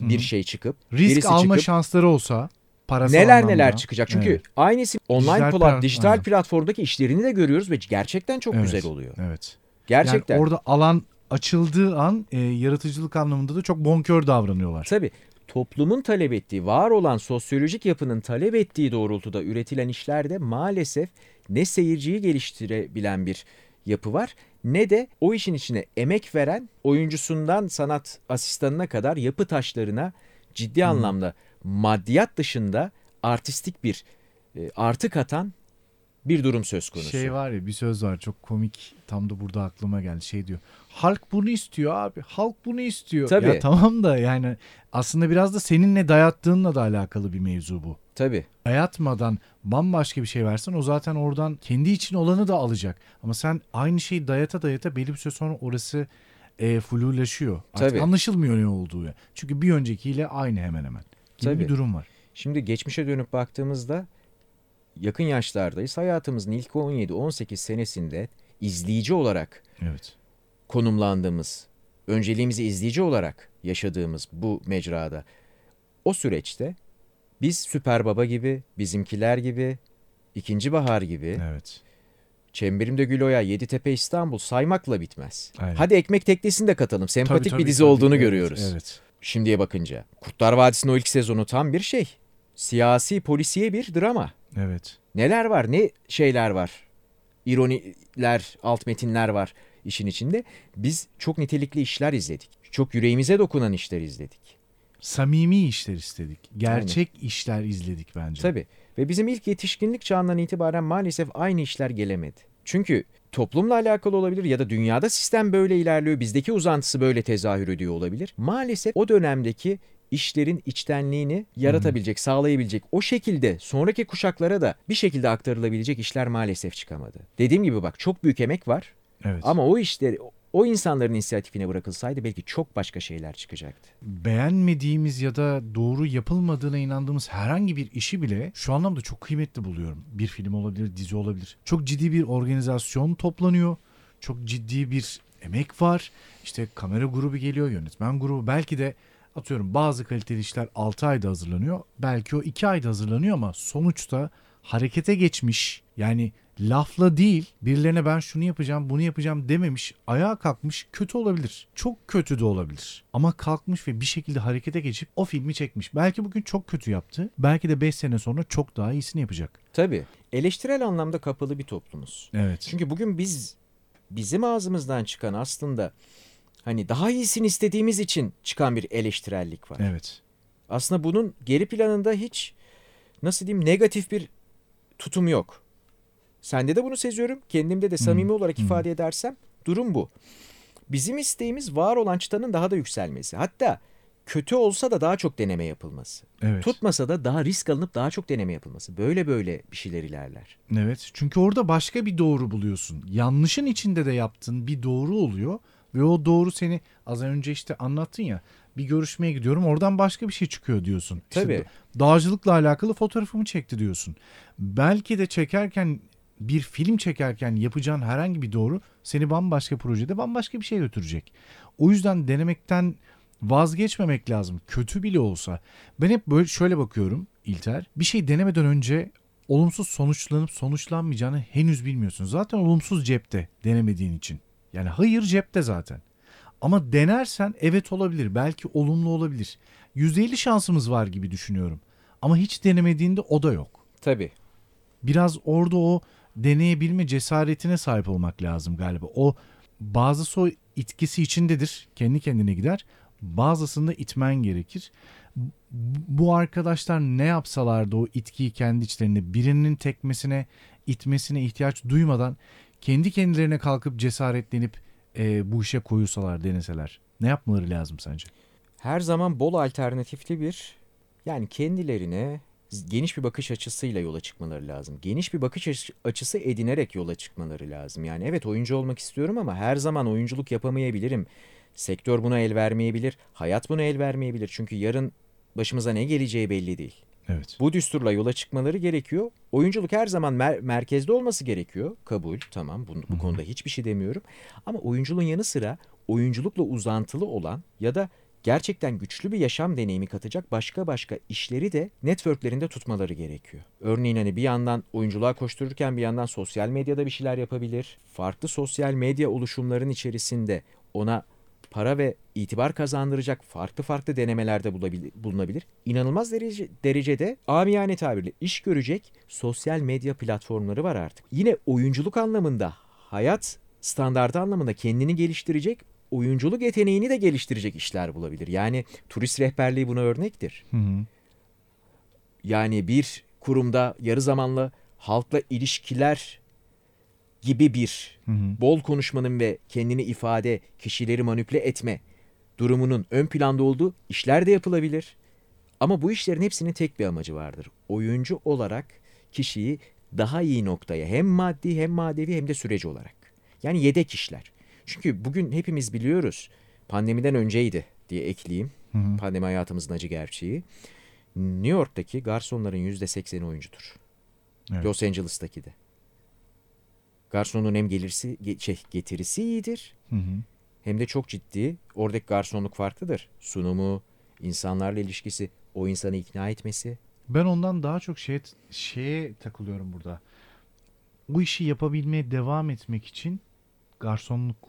S2: bir
S1: Hı.
S2: şey çıkıp
S1: Risk alma
S2: çıkıp
S1: şansları olsa parasal
S2: neler
S1: anlamda.
S2: neler çıkacak. Çünkü
S1: Evet.
S2: aynısı online
S1: Dijital
S2: plat,
S1: plat-
S2: dijital
S1: aynen.
S2: platformdaki işlerini de görüyoruz ve gerçekten çok
S1: Evet.
S2: güzel oluyor.
S1: Evet.
S2: Gerçekten.
S1: Yani orada alan açıldığı an e, yaratıcılık anlamında da çok bonkör davranıyorlar.
S2: Tabii toplumun talep ettiği, var olan sosyolojik yapının talep ettiği doğrultuda üretilen işlerde maalesef ne seyirciyi geliştirebilen bir yapı var ne de o işin içine emek veren oyuncusundan sanat asistanına kadar yapı taşlarına ciddi anlamda maddiyat dışında artistik bir e, artı katan bir durum söz konusu.
S1: Şey var ya bir söz var çok komik tam da burada aklıma geldi şey diyor. Halk bunu istiyor abi. Halk bunu istiyor.
S2: Tabii.
S1: Ya tamam da yani aslında biraz da seninle dayattığınla da alakalı bir mevzu bu.
S2: Tabii.
S1: Dayatmadan bambaşka bir şey versen o zaten oradan kendi için olanı da alacak. Ama sen aynı şeyi dayata dayata belli bir süre sonra orası e, flulaşıyor. Artık
S2: Tabii.
S1: anlaşılmıyor ne olduğu. ya. Çünkü bir öncekiyle aynı hemen hemen. Gibi
S2: Tabii.
S1: bir durum var.
S2: Şimdi geçmişe dönüp baktığımızda yakın yaşlardayız. Hayatımızın ilk 17-18 senesinde izleyici olarak
S1: Evet.
S2: konumlandığımız, önceliğimizi izleyici olarak yaşadığımız bu mecrada o süreçte biz Süper Baba gibi, bizimkiler gibi, İkinci Bahar gibi,
S1: Evet.
S2: Çemberimde Gül Oya, Yeditepe İstanbul saymakla bitmez.
S1: Aynen.
S2: Hadi ekmek teknesini de katalım. Sempatik
S1: Tabii, tabii,
S2: bir dizi
S1: tabii.
S2: olduğunu
S1: Evet,
S2: görüyoruz.
S1: Evet.
S2: Şimdiye bakınca. Kurtlar Vadisi'nin o ilk sezonu tam bir şey. Siyasi polisiye bir drama.
S1: Evet.
S2: Neler var? Ne şeyler var? İroniler, alt metinler var işin içinde. Biz çok nitelikli işler izledik. Çok yüreğimize dokunan işler izledik.
S1: Samimi işler istedik. Gerçek işler izledik bence.
S2: Tabii. Ve bizim ilk yetişkinlik çağından itibaren maalesef aynı işler gelemedi. Çünkü toplumla alakalı olabilir ya da dünyada sistem böyle ilerliyor, bizdeki uzantısı böyle tezahür ediyor olabilir. Maalesef o dönemdeki işlerin içtenliğini yaratabilecek, sağlayabilecek, o şekilde sonraki kuşaklara da bir şekilde aktarılabilecek işler maalesef çıkamadı. Dediğim gibi bak çok büyük emek var
S1: Evet.
S2: ama o işleri o insanların inisiyatifine bırakılsaydı belki çok başka şeyler çıkacaktı.
S1: beğenmediğimiz ya da doğru yapılmadığına inandığımız herhangi bir işi bile şu anlamda çok kıymetli buluyorum. Bir film olabilir, dizi olabilir. Çok ciddi bir organizasyon toplanıyor. Çok ciddi bir emek var. İşte kamera grubu geliyor, yönetmen grubu. Belki de atıyorum bazı kaliteli işler 6 ayda hazırlanıyor. Belki o 2 ayda hazırlanıyor ama sonuçta harekete geçmiş. Yani lafla değil birilerine ben şunu yapacağım bunu yapacağım dememiş ayağa kalkmış kötü olabilir. Çok kötü de olabilir. Ama kalkmış ve bir şekilde harekete geçip o filmi çekmiş. Belki bugün çok kötü yaptı. Belki de 5 sene sonra çok daha iyisini yapacak.
S2: Tabii. Eleştirel anlamda kapalı bir toplumuz.
S1: Evet.
S2: Çünkü bugün biz bizim ağzımızdan çıkan aslında hani daha iyisini istediğimiz için çıkan bir eleştirellik var.
S1: Evet.
S2: Aslında bunun geri planında hiç nasıl diyeyim negatif bir tutum yok. Sende de bunu seziyorum. Kendimde de samimi olarak
S1: hı.
S2: ifade edersem durum bu. Bizim isteğimiz var olan çıtanın daha da yükselmesi. Hatta kötü olsa da daha çok deneme yapılması.
S1: Evet.
S2: Tutmasa da daha risk alınıp daha çok deneme yapılması. Böyle böyle bir şeyler ilerler.
S1: Evet. Çünkü orada başka bir doğru buluyorsun. Yanlışın içinde de yaptığın bir doğru oluyor ve o doğru seni az önce işte anlattın ya. Bir görüşmeye gidiyorum oradan başka bir şey çıkıyor diyorsun. İşte
S2: Tabii.
S1: da- dağcılıkla alakalı fotoğrafımı çekti diyorsun. Belki de çekerken bir film çekerken yapacağın herhangi bir doğru seni bambaşka projede bambaşka bir şeye götürecek. O yüzden denemekten vazgeçmemek lazım. Kötü bile olsa. Ben hep böyle şöyle bakıyorum İlter. Bir şey denemeden önce olumsuz sonuçlanıp sonuçlanmayacağını henüz bilmiyorsun. Zaten olumsuz cepte denemediğin için. Yani hayır cepte zaten. Ama denersen evet olabilir. Belki olumlu olabilir. %50 şansımız var gibi düşünüyorum. Ama hiç denemediğinde o da yok.
S2: Tabii.
S1: Biraz orada o deneyebilme cesaretine sahip olmak lazım galiba. O bazısı o itkisi içindedir. Kendi kendine gider. Bazısında itmen gerekir. Bu- arkadaşlar ne yapsalardı o itkiyi kendi içlerinde birinin tekmesine, itmesine ihtiyaç duymadan kendi kendilerine kalkıp cesaretlenip e, bu işe koyulsalar, deneseler. Ne yapmaları lazım sence?
S2: her zaman bol alternatifli bir yani kendilerine geniş bir bakış açısıyla yola çıkmaları lazım. Geniş bir bakış açı- açısı edinerek yola çıkmaları lazım. Yani evet oyuncu olmak istiyorum ama her zaman oyunculuk yapamayabilirim. Sektör buna el vermeyebilir. Hayat buna el vermeyebilir. Çünkü yarın başımıza ne geleceği belli değil.
S1: Evet.
S2: Bu düsturla yola çıkmaları gerekiyor. Oyunculuk her zaman mer- merkezde olması gerekiyor. Kabul, tamam. Bu, bu konuda hiçbir şey demiyorum. Ama oyunculuğun yanı sıra oyunculukla uzantılı olan ya da gerçekten güçlü bir yaşam deneyimi katacak başka başka işleri de networklerinde tutmaları gerekiyor. Örneğin hani bir yandan oyunculuğa koştururken bir yandan sosyal medyada bir şeyler yapabilir. Farklı sosyal medya oluşumların içerisinde ona para ve itibar kazandıracak farklı farklı denemelerde bulunabilir. İnanılmaz derece, derecede amiyane tabirle iş görecek sosyal medya platformları var artık. Yine oyunculuk anlamında, hayat standartı anlamında kendini geliştirecek, oyunculuk yeteneğini de geliştirecek işler bulabilir. Yani turist rehberliği buna örnektir.
S1: Hı hı.
S2: Yani bir kurumda yarı zamanlı halkla ilişkiler gibi bir
S1: Hı hı.
S2: bol konuşmanın ve kendini ifade, kişileri manipüle etme durumunun ön planda olduğu işler de yapılabilir. Ama bu işlerin hepsinin tek bir amacı vardır. Oyuncu olarak kişiyi daha iyi noktaya hem maddi hem manevi hem de süreci olarak. Yani yedek işler. Çünkü bugün hepimiz biliyoruz pandemiden önceydi diye ekleyeyim.
S1: Hı hı.
S2: Pandemi hayatımızın acı gerçeği. New York'taki garsonların %80'i oyuncudur.
S1: Evet.
S2: Los Angeles'taki de. Garsonun hem gelirsi, ge- şey, getirisi iyidir
S1: Hı hı.
S2: hem de çok ciddi. Oradaki garsonluk farklıdır. Sunumu, insanlarla ilişkisi, o insanı ikna etmesi.
S1: Ben ondan daha çok şeye, şeye takılıyorum burada. Bu işi yapabilmeye devam etmek için garsonluk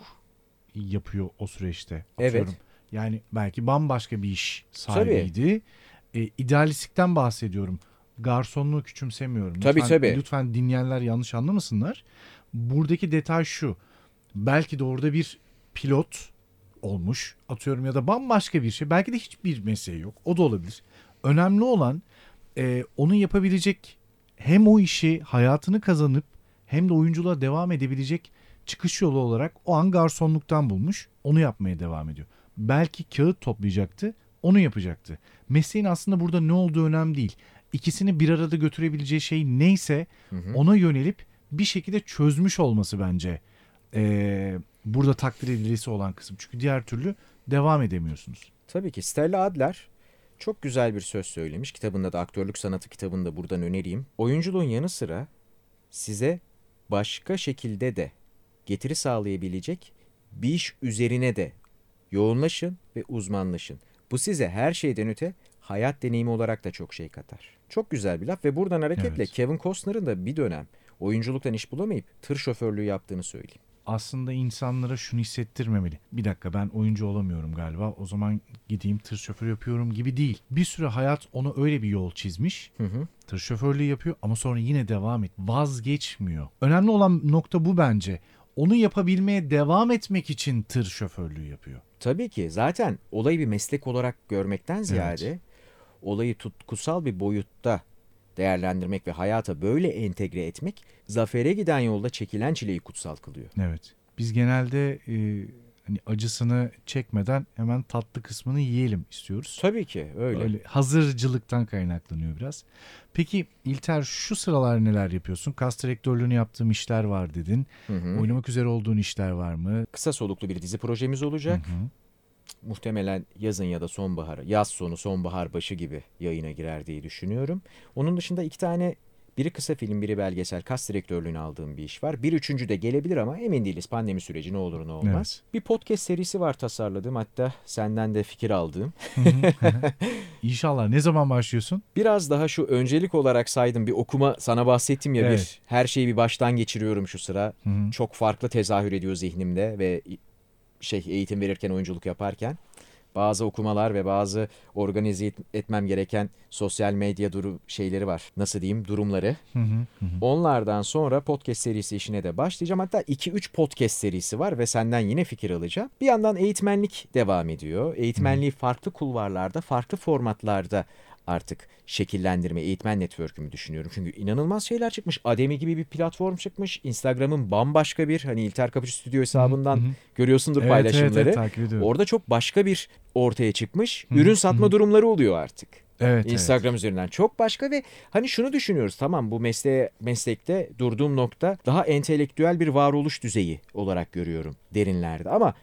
S1: yapıyor o süreçte.
S2: Evet.
S1: Atıyorum. Yani belki bambaşka bir iş sahibiydi. E, idealistlikten bahsediyorum. garsonluğu küçümsemiyorum.
S2: Tabii,
S1: lütfen,
S2: tabii.
S1: Lütfen dinleyenler yanlış anlamasınlar. Buradaki detay şu. Belki de orada bir pilot olmuş atıyorum ya da bambaşka bir şey. Belki de hiçbir mesleği yok. O da olabilir. Önemli olan e, onu yapabilecek hem o işi hayatını kazanıp hem de oyunculuğa devam edebilecek çıkış yolu olarak o an garsonluktan bulmuş. Onu yapmaya devam ediyor. Belki kağıt toplayacaktı. Onu yapacaktı. Mesleğin aslında burada ne olduğu önemli değil. İkisini bir arada götürebileceği şey neyse ona yönelip bir şekilde çözmüş olması bence ee, burada takdir edilisi olan kısım. Çünkü diğer türlü devam edemiyorsunuz.
S2: Tabii ki Stella Adler çok güzel bir söz söylemiş. Kitabında da aktörlük sanatı kitabını da buradan önereyim. Oyunculuğun yanı sıra size başka şekilde de getiri sağlayabilecek bir iş üzerine de yoğunlaşın ve uzmanlaşın. Bu size her şeyden öte hayat deneyimi olarak da çok şey katar. Çok güzel bir laf ve buradan hareketle
S1: Evet.
S2: Kevin Costner'ın da bir dönem oyunculuktan iş bulamayıp tır şoförlüğü yaptığını söyleyeyim.
S1: Aslında insanlara şunu hissettirmemeli. Bir dakika ben oyuncu olamıyorum galiba. O zaman gideyim tır şoförü yapıyorum gibi değil. Bir süre hayat ona öyle bir yol çizmiş.
S2: Hı hı.
S1: Tır şoförlüğü yapıyor ama sonra yine devam et. Vazgeçmiyor. Önemli olan nokta bu bence. Onu yapabilmeye devam etmek için tır şoförlüğü yapıyor.
S2: Tabii ki zaten olayı bir meslek olarak görmekten ziyade olayı tutkusal bir boyutta değerlendirmek ve hayata böyle entegre etmek zafere giden yolda çekilen çileyi kutsal kılıyor.
S1: Evet. Biz genelde e, hani acısını çekmeden hemen tatlı kısmını yiyelim istiyoruz.
S2: Tabii ki öyle.
S1: Öyle hazırcılıktan kaynaklanıyor biraz. Peki İlter şu sıralar neler yapıyorsun? Kas direktörlüğünü yaptığım işler var dedin.
S2: Hı hı.
S1: Oynamak üzere olduğun işler var mı?
S2: Kısa soluklu bir dizi projemiz olacak.
S1: Hı hı.
S2: Muhtemelen yazın ya da sonbahar, yaz sonu sonbahar başı gibi yayına girer diye düşünüyorum. Onun dışında iki tane biri kısa film, biri belgesel kas direktörlüğünü aldığım bir iş var. Bir üçüncü de gelebilir ama emin değiliz pandemi süreci ne olur ne olmaz. Bir podcast serisi var tasarladığım hatta senden de fikir aldığım.
S1: İnşallah. Ne zaman başlıyorsun?
S2: Biraz daha şu öncelik olarak saydım bir okuma sana bahsettim ya
S1: Evet.
S2: bir her şeyi bir baştan geçiriyorum şu sıra. Çok farklı tezahür ediyor zihnimde ve şey eğitim verirken oyunculuk yaparken bazı okumalar ve bazı organize et- etmem gereken sosyal medya duru şeyleri var. Nasıl diyeyim? Durumları.
S1: Hı hı, hı hı.
S2: Onlardan sonra podcast serisi işine de başlayacağım. Hatta 2-3 podcast serisi var ve senden yine fikir alacağım. Bir yandan eğitmenlik devam ediyor. Eğitmenliği farklı kulvarlarda, farklı formatlarda artık şekillendirme, eğitmen network'ümü düşünüyorum. Çünkü inanılmaz şeyler çıkmış. Ademi gibi bir platform çıkmış. Instagram'ın bambaşka bir hani İlter Kapıcı Stüdyo hesabından
S1: Hı hı.
S2: görüyorsundur
S1: Evet, evet,
S2: paylaşımları.
S1: evet, ediyorum.
S2: Orada çok başka bir ortaya çıkmış.
S1: Hı hı,
S2: Ürün satma
S1: hı hı.
S2: durumları oluyor artık.
S1: Evet, evet.
S2: Instagram üzerinden çok başka ve hani şunu düşünüyoruz tamam bu mesleğe meslekte durduğum nokta daha entelektüel bir varoluş düzeyi olarak görüyorum derinlerde ama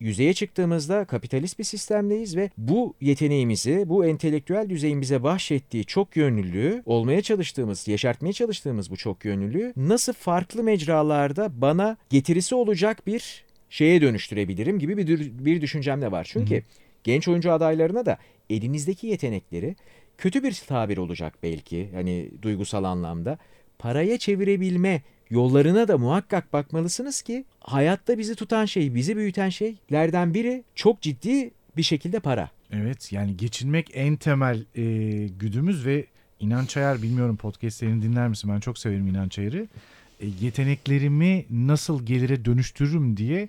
S2: yüzeye çıktığımızda kapitalist bir sistemdeyiz ve bu yeteneğimizi, bu entelektüel düzeyin bize bahşettiği çok yönlülüğü, olmaya çalıştığımız, yaşartmaya çalıştığımız bu çok yönlülüğü nasıl farklı mecralarda bana getirisi olacak bir şeye dönüştürebilirim gibi bir, bir düşüncem de var. Çünkü genç oyuncu adaylarına da elinizdeki yetenekleri kötü bir tabir olacak belki hani duygusal anlamda paraya çevirebilme yollarına da muhakkak bakmalısınız ki hayatta bizi tutan şey, bizi büyüten şeylerden biri çok ciddi bir şekilde para.
S1: Evet yani geçinmek en temel e, güdümüz ve İnanç Ayar bilmiyorum podcastlerini dinler misin? Ben çok severim İnanç Ayar'ı. E, yeteneklerimi nasıl gelire dönüştürürüm diye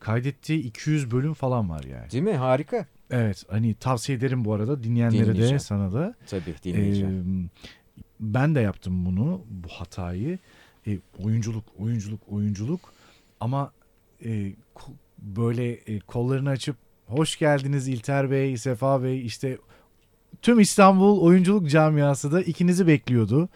S1: kaydettiği 200 bölüm falan var yani.
S2: Değil mi? Harika.
S1: Evet hani tavsiye ederim bu arada dinleyenlere de sana da.
S2: Tabii dinleyeceğim.
S1: Ee, ben de yaptım bunu bu hatayı. E, oyunculuk, oyunculuk, oyunculuk ama e, böyle e, kollarını açıp hoş geldiniz İlter Bey, Sefa Bey işte tüm İstanbul oyunculuk camiası da ikinizi bekliyordu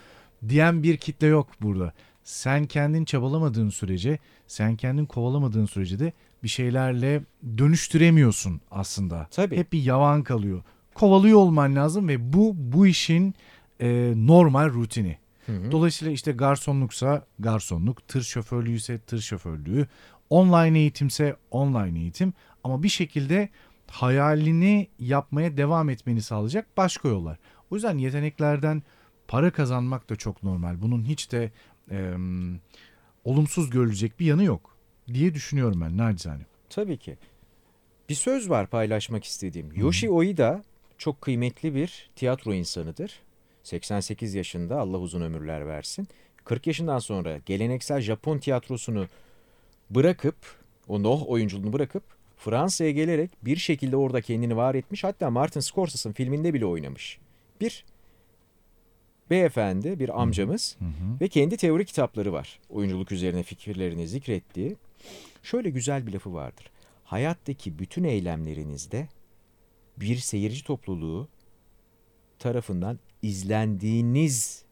S1: diyen bir kitle yok burada. Sen kendin çabalamadığın sürece, sen kendin kovalamadığın sürece de bir şeylerle dönüştüremiyorsun aslında.
S2: Tabii.
S1: Hep bir yavan kalıyor. Kovalıyor olman lazım ve bu bu işin e, normal rutini.
S2: Hı hı.
S1: Dolayısıyla işte garsonluksa garsonluk, tır şoförlüğü ise tır şoförlüğü, online eğitimse online eğitim ama bir şekilde hayalini yapmaya devam etmeni sağlayacak başka yollar. O yüzden yeteneklerden para kazanmak da çok normal. Bunun hiç de e, olumsuz görülecek bir yanı yok diye düşünüyorum ben nacizane.
S2: Tabii ki. Bir söz var paylaşmak istediğim. Yoshi Oida çok kıymetli bir tiyatro insanıdır. 88 yaşında Allah uzun ömürler versin. 40 yaşından sonra geleneksel Japon tiyatrosunu bırakıp o Noh oyunculuğunu bırakıp Fransa'ya gelerek bir şekilde orada kendini var etmiş. Hatta Martin Scorsese'ın filminde bile oynamış. Bir beyefendi, bir amcamız
S1: Hı hı.
S2: ve kendi teori kitapları var. Oyunculuk üzerine fikirlerini zikrettiği. Şöyle güzel bir lafı vardır. Hayattaki bütün eylemlerinizde bir seyirci topluluğu tarafından izlendiğiniz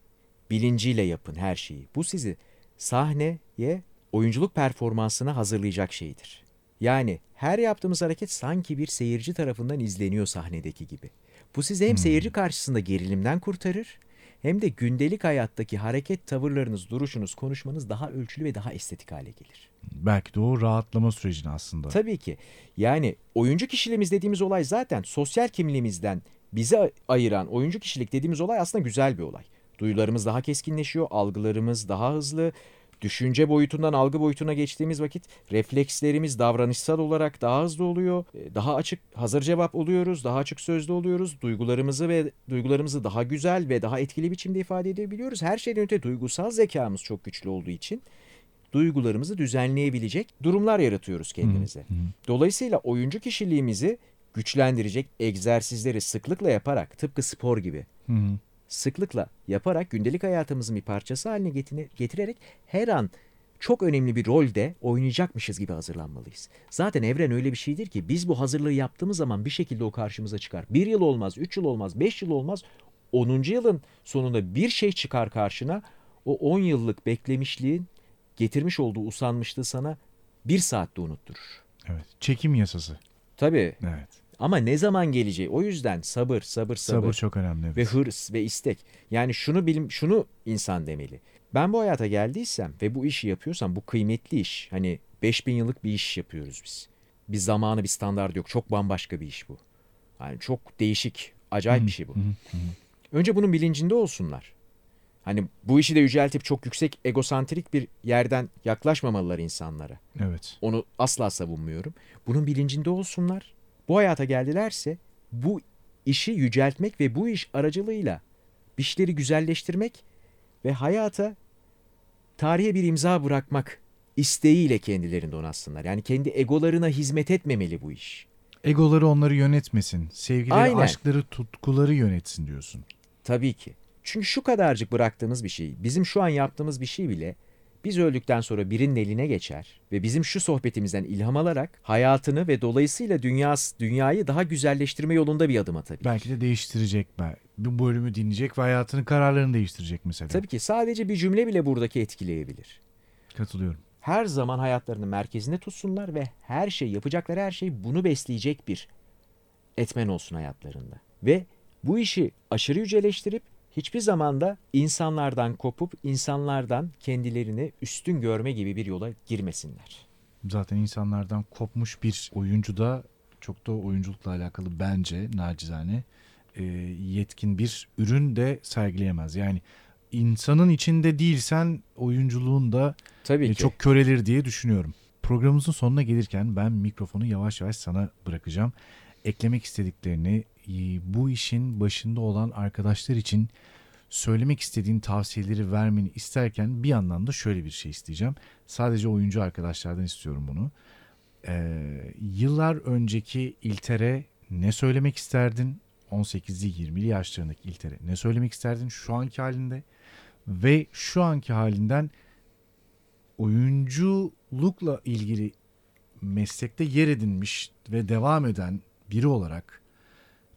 S2: bilinciyle yapın her şeyi. Bu sizi sahneye, oyunculuk performansına hazırlayacak şeydir. Yani her yaptığımız hareket sanki bir seyirci tarafından izleniyor sahnedeki gibi. Bu sizi hem seyirci karşısında gerilimden kurtarır hem de gündelik hayattaki hareket, tavırlarınız, duruşunuz, konuşmanız daha ölçülü ve daha estetik hale gelir.
S1: Belki de o rahatlama sürecini aslında.
S2: Tabii ki. Yani oyuncu kişiliğimiz dediğimiz olay zaten sosyal kimliğimizden bizi ayıran oyuncu kişilik dediğimiz olay aslında güzel bir olay. Duyularımız daha keskinleşiyor, algılarımız daha hızlı. Düşünce boyutundan algı boyutuna geçtiğimiz vakit reflekslerimiz davranışsal olarak daha hızlı oluyor. E, Daha açık hazır cevap oluyoruz, daha açık sözlü oluyoruz. Duygularımızı ve duygularımızı daha güzel ve daha etkili biçimde ifade edebiliyoruz. Her şeyden öte duygusal zekamız çok güçlü olduğu için duygularımızı düzenleyebilecek durumlar yaratıyoruz kendimize. Dolayısıyla oyuncu kişiliğimizi güçlendirecek egzersizleri sıklıkla yaparak tıpkı spor gibi
S1: Hı hı.
S2: sıklıkla yaparak gündelik hayatımızın bir parçası haline getirerek her an çok önemli bir rolde oynayacakmışız gibi hazırlanmalıyız. Zaten evren öyle bir şeydir ki biz bu hazırlığı yaptığımız zaman bir şekilde o karşımıza çıkar. Bir yıl olmaz, üç yıl olmaz, beş yıl olmaz. 10. yılın sonunda bir şey çıkar karşına. O 10 yıllık beklemişliğin getirmiş olduğu usanmışlığı sana bir saatte unutturur.
S1: Evet. Çekim yasası.
S2: Tabii
S1: Evet.
S2: Ama ne zaman geleceği o yüzden sabır, sabır, sabır.
S1: Sabır çok önemli.
S2: ve hırs ve istek. Yani şunu bilim şunu insan demeli. Ben bu hayata geldiysem ve bu işi yapıyorsam bu kıymetli iş. Hani 5000 yıllık bir iş yapıyoruz biz. Bir zamanı bir standart yok. Çok bambaşka bir iş bu. Yani çok değişik, acayip bir şey bu.
S1: Hı.
S2: Önce bunun bilincinde olsunlar. Hani bu işi de yüceltip çok yüksek egosantrik bir yerden yaklaşmamalılar insanlara.
S1: Evet.
S2: Onu asla savunmuyorum. Bunun bilincinde olsunlar. Bu hayata geldilerse bu işi yüceltmek ve bu iş aracılığıyla işleri güzelleştirmek ve hayata tarihe bir imza bırakmak isteğiyle kendilerini donatsınlar. Yani kendi egolarına hizmet etmemeli bu iş.
S1: Egoları onları yönetmesin. Sevgileri,
S2: Aynen.
S1: aşkları, tutkuları yönetsin diyorsun.
S2: Tabii ki. Çünkü şu kadarcık bıraktığımız bir şey, bizim şu an yaptığımız bir şey bile biz öldükten sonra birinin eline geçer ve bizim şu sohbetimizden ilham alarak hayatını ve dolayısıyla dünyası, dünyayı daha güzelleştirme yolunda bir adım atabilir.
S1: Belki de değiştirecek. bel- Bu bölümü dinleyecek ve hayatının kararlarını değiştirecek mesela.
S2: Tabii ki sadece bir cümle bile buradaki etkileyebilir.
S1: Katılıyorum.
S2: Her zaman hayatlarının merkezinde tutsunlar ve her şey, yapacakları her şey bunu besleyecek bir etmen olsun hayatlarında. Ve bu işi aşırı yüceleştirip hiçbir zamanda insanlardan kopup insanlardan kendilerini üstün görme gibi bir yola girmesinler.
S1: Zaten insanlardan kopmuş bir oyuncu da çok da oyunculukla alakalı bence nacizane e, yetkin bir ürün de sergileyemez. Yani insanın içinde değilsen oyunculuğun da
S2: Tabii
S1: e,
S2: ki.
S1: çok körelir diye düşünüyorum. Programımızın sonuna gelirken ben mikrofonu yavaş yavaş sana bırakacağım. Eklemek istediklerini e, bu işin başında olan arkadaşlar için söylemek istediğin tavsiyeleri vermeni isterken bir yandan da şöyle bir şey isteyeceğim. Sadece oyuncu arkadaşlardan istiyorum bunu. Ee, yıllar önceki İlter'e ne söylemek isterdin? 18'li 20'li yaşlarındaki İlter'e ne söylemek isterdin şu anki halinde? Ve şu anki halinden oyunculukla ilgili meslekte yer edinmiş ve devam eden biri olarak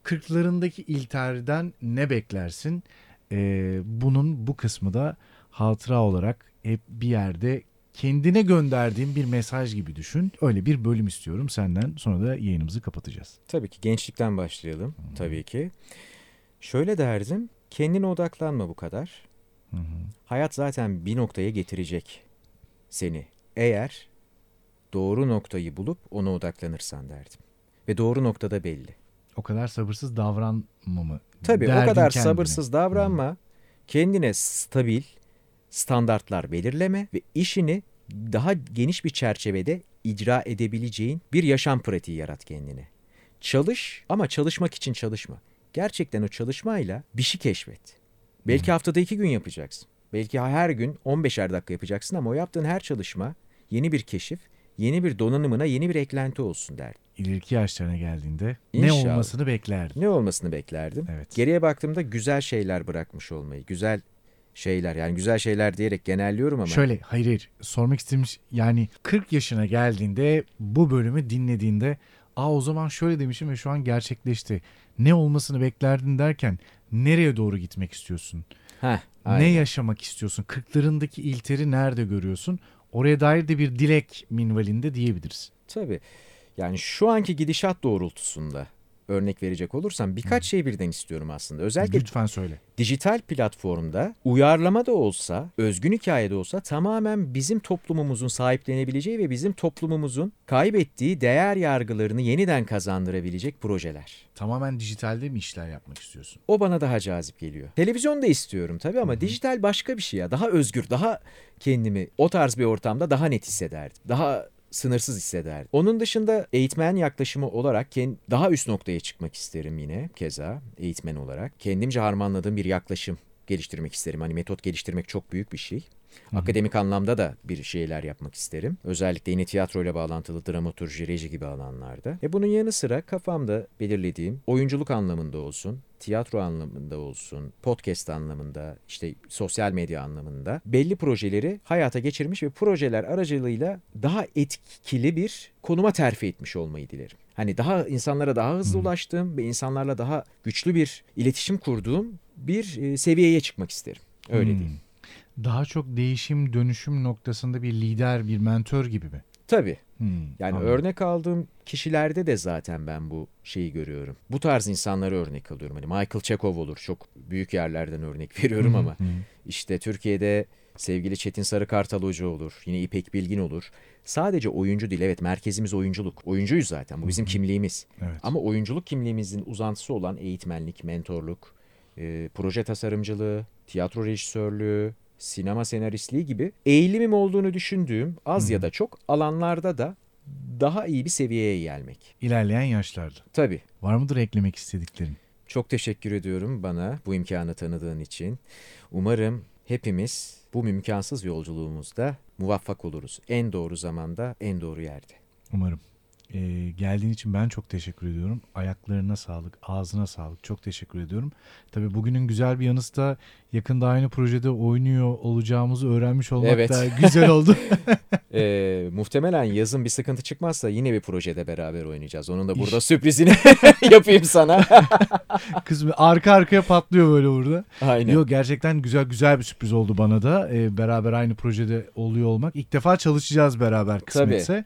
S1: 40'larındaki İlter'den ne beklersin? Ee, bunun bu kısmı da hatıra olarak hep bir yerde kendine gönderdiğin bir mesaj gibi düşün. Öyle bir bölüm istiyorum senden. Sonra da yayınımızı kapatacağız.
S2: Tabii ki gençlikten başlayalım. Tabii ki. Şöyle derdim. Kendine odaklanma bu kadar.
S1: Hı.
S2: Hayat zaten bir noktaya getirecek seni. Eğer doğru noktayı bulup ona odaklanırsan derdim. Ve doğru noktada belli.
S1: O kadar sabırsız davranma mı?
S2: Tabii o
S1: Derdin
S2: kadar
S1: kendine.
S2: sabırsız davranma. Kendine stabil standartlar belirleme ve işini daha geniş bir çerçevede icra edebileceğin bir yaşam pratiği yarat kendine. Çalış ama çalışmak için çalışma. Gerçekten o çalışmayla bir şey keşfet. Belki haftada iki gün yapacaksın. Belki her gün 15'er dakika yapacaksın ama o yaptığın her çalışma yeni bir keşif, yeni bir donanımına yeni bir eklenti olsun derdim.
S1: İleriki yaşlarına geldiğinde ne
S2: İnşallah.
S1: olmasını beklerdin.
S2: Ne olmasını beklerdim?
S1: Evet.
S2: Geriye baktığımda güzel şeyler bırakmış olmayı. Güzel şeyler yani güzel şeyler diyerek genelliyorum ama.
S1: Şöyle hayır hayır sormak istemiş yani 40 yaşına geldiğinde bu bölümü dinlediğinde aa o zaman şöyle demişim ve şu an gerçekleşti. Ne olmasını beklerdin derken nereye doğru gitmek istiyorsun?
S2: Heh,
S1: Ne
S2: aynen.
S1: yaşamak istiyorsun? Kırklarındaki ilteri nerede görüyorsun? Oraya dair de bir dilek minvalinde diyebiliriz.
S2: Tabii. Yani şu anki gidişat doğrultusunda örnek verecek olursam birkaç şey birden istiyorum aslında. Özellikle
S1: Lütfen söyle.
S2: dijital platformda uyarlama da olsa, özgün hikaye de olsa tamamen bizim toplumumuzun sahiplenebileceği ve bizim toplumumuzun kaybettiği değer yargılarını yeniden kazandırabilecek projeler.
S1: Tamamen dijitalde mi işler yapmak istiyorsun?
S2: O bana daha cazip geliyor. Televizyon da istiyorum tabii ama dijital başka bir şey ya. Daha özgür, daha kendimi o tarz bir ortamda daha net hissederdim. Daha sınırsız hissederdim. Onun dışında eğitmen yaklaşımı olarak daha üst noktaya çıkmak isterim yine keza eğitmen olarak. Kendimce harmanladığım bir yaklaşım geliştirmek isterim. Hani metot geliştirmek çok büyük bir şey. Akademik anlamda da bir şeyler yapmak isterim. Özellikle yine tiyatroyla bağlantılı dramaturji, reji gibi alanlarda. E bunun yanı sıra kafamda belirlediğim oyunculuk anlamında olsun, tiyatro anlamında olsun, podcast anlamında, işte sosyal medya anlamında belli projeleri hayata geçirmiş ve projeler aracılığıyla daha etkili bir konuma terfi etmiş olmayı dilerim. Hani daha insanlara daha hızlı ulaştığım ve insanlarla daha güçlü bir iletişim kurduğum bir e, seviyeye çıkmak isterim. Öyle
S1: Hmm.
S2: diyeyim.
S1: Daha çok değişim dönüşüm noktasında bir lider, bir mentor gibi mi?
S2: Tabii.
S1: Hmm,
S2: Yani
S1: anladım.
S2: örnek aldığım kişilerde de zaten ben bu şeyi görüyorum. Bu tarz insanları örnek alıyorum. Hani Michael Chekhov olur. Çok büyük yerlerden örnek veriyorum ama işte Türkiye'de sevgili Çetin Sarıkartal Hoca olur. Yine İpek Bilgin olur. Sadece oyuncu değil. Evet merkezimiz oyunculuk. Oyuncuyuz zaten. Bu bizim kimliğimiz.
S1: Evet.
S2: Ama oyunculuk kimliğimizin uzantısı olan eğitmenlik, mentorluk, e, proje tasarımcılığı, tiyatro rejisörlüğü, sinema senaristliği gibi eğilimim olduğunu düşündüğüm az ya da çok alanlarda da daha iyi bir seviyeye gelmek.
S1: İlerleyen yaşlarda.
S2: Tabii.
S1: Var mıdır eklemek istediklerin?
S2: Çok teşekkür ediyorum bana bu imkanı tanıdığın için. Umarım hepimiz bu mümkansız yolculuğumuzda muvaffak oluruz. En doğru zamanda, en doğru yerde.
S1: Umarım. Ee, geldiğin için ben çok teşekkür ediyorum. Ayaklarına sağlık, ağzına sağlık. Çok teşekkür ediyorum. Tabii bugünün güzel bir yanısı da yakında aynı projede oynuyor olacağımızı öğrenmiş olmak
S2: Evet.
S1: da güzel oldu.
S2: Ee, muhtemelen yazın bir sıkıntı çıkmazsa yine bir projede beraber oynayacağız. Onun da burada sürprizini yapayım sana.
S1: Kız arka arkaya patlıyor böyle burada.
S2: Aynen.
S1: Yok gerçekten güzel güzel bir sürpriz oldu bana da. Ee, beraber aynı projede oluyor olmak. İlk defa çalışacağız beraber kısmetse.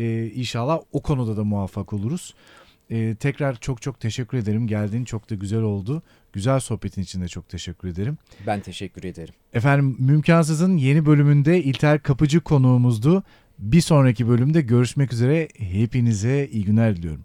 S1: Ee, inşallah o konuda da muvaffak oluruz. Ee, tekrar çok çok teşekkür ederim. Geldiğin çok da güzel oldu. Güzel sohbetin için de çok teşekkür ederim.
S2: Ben teşekkür ederim.
S1: Efendim Mümkansız'ın yeni bölümünde İlter Kapıcı konuğumuzdu. Bir sonraki bölümde görüşmek üzere. Hepinize iyi günler diliyorum.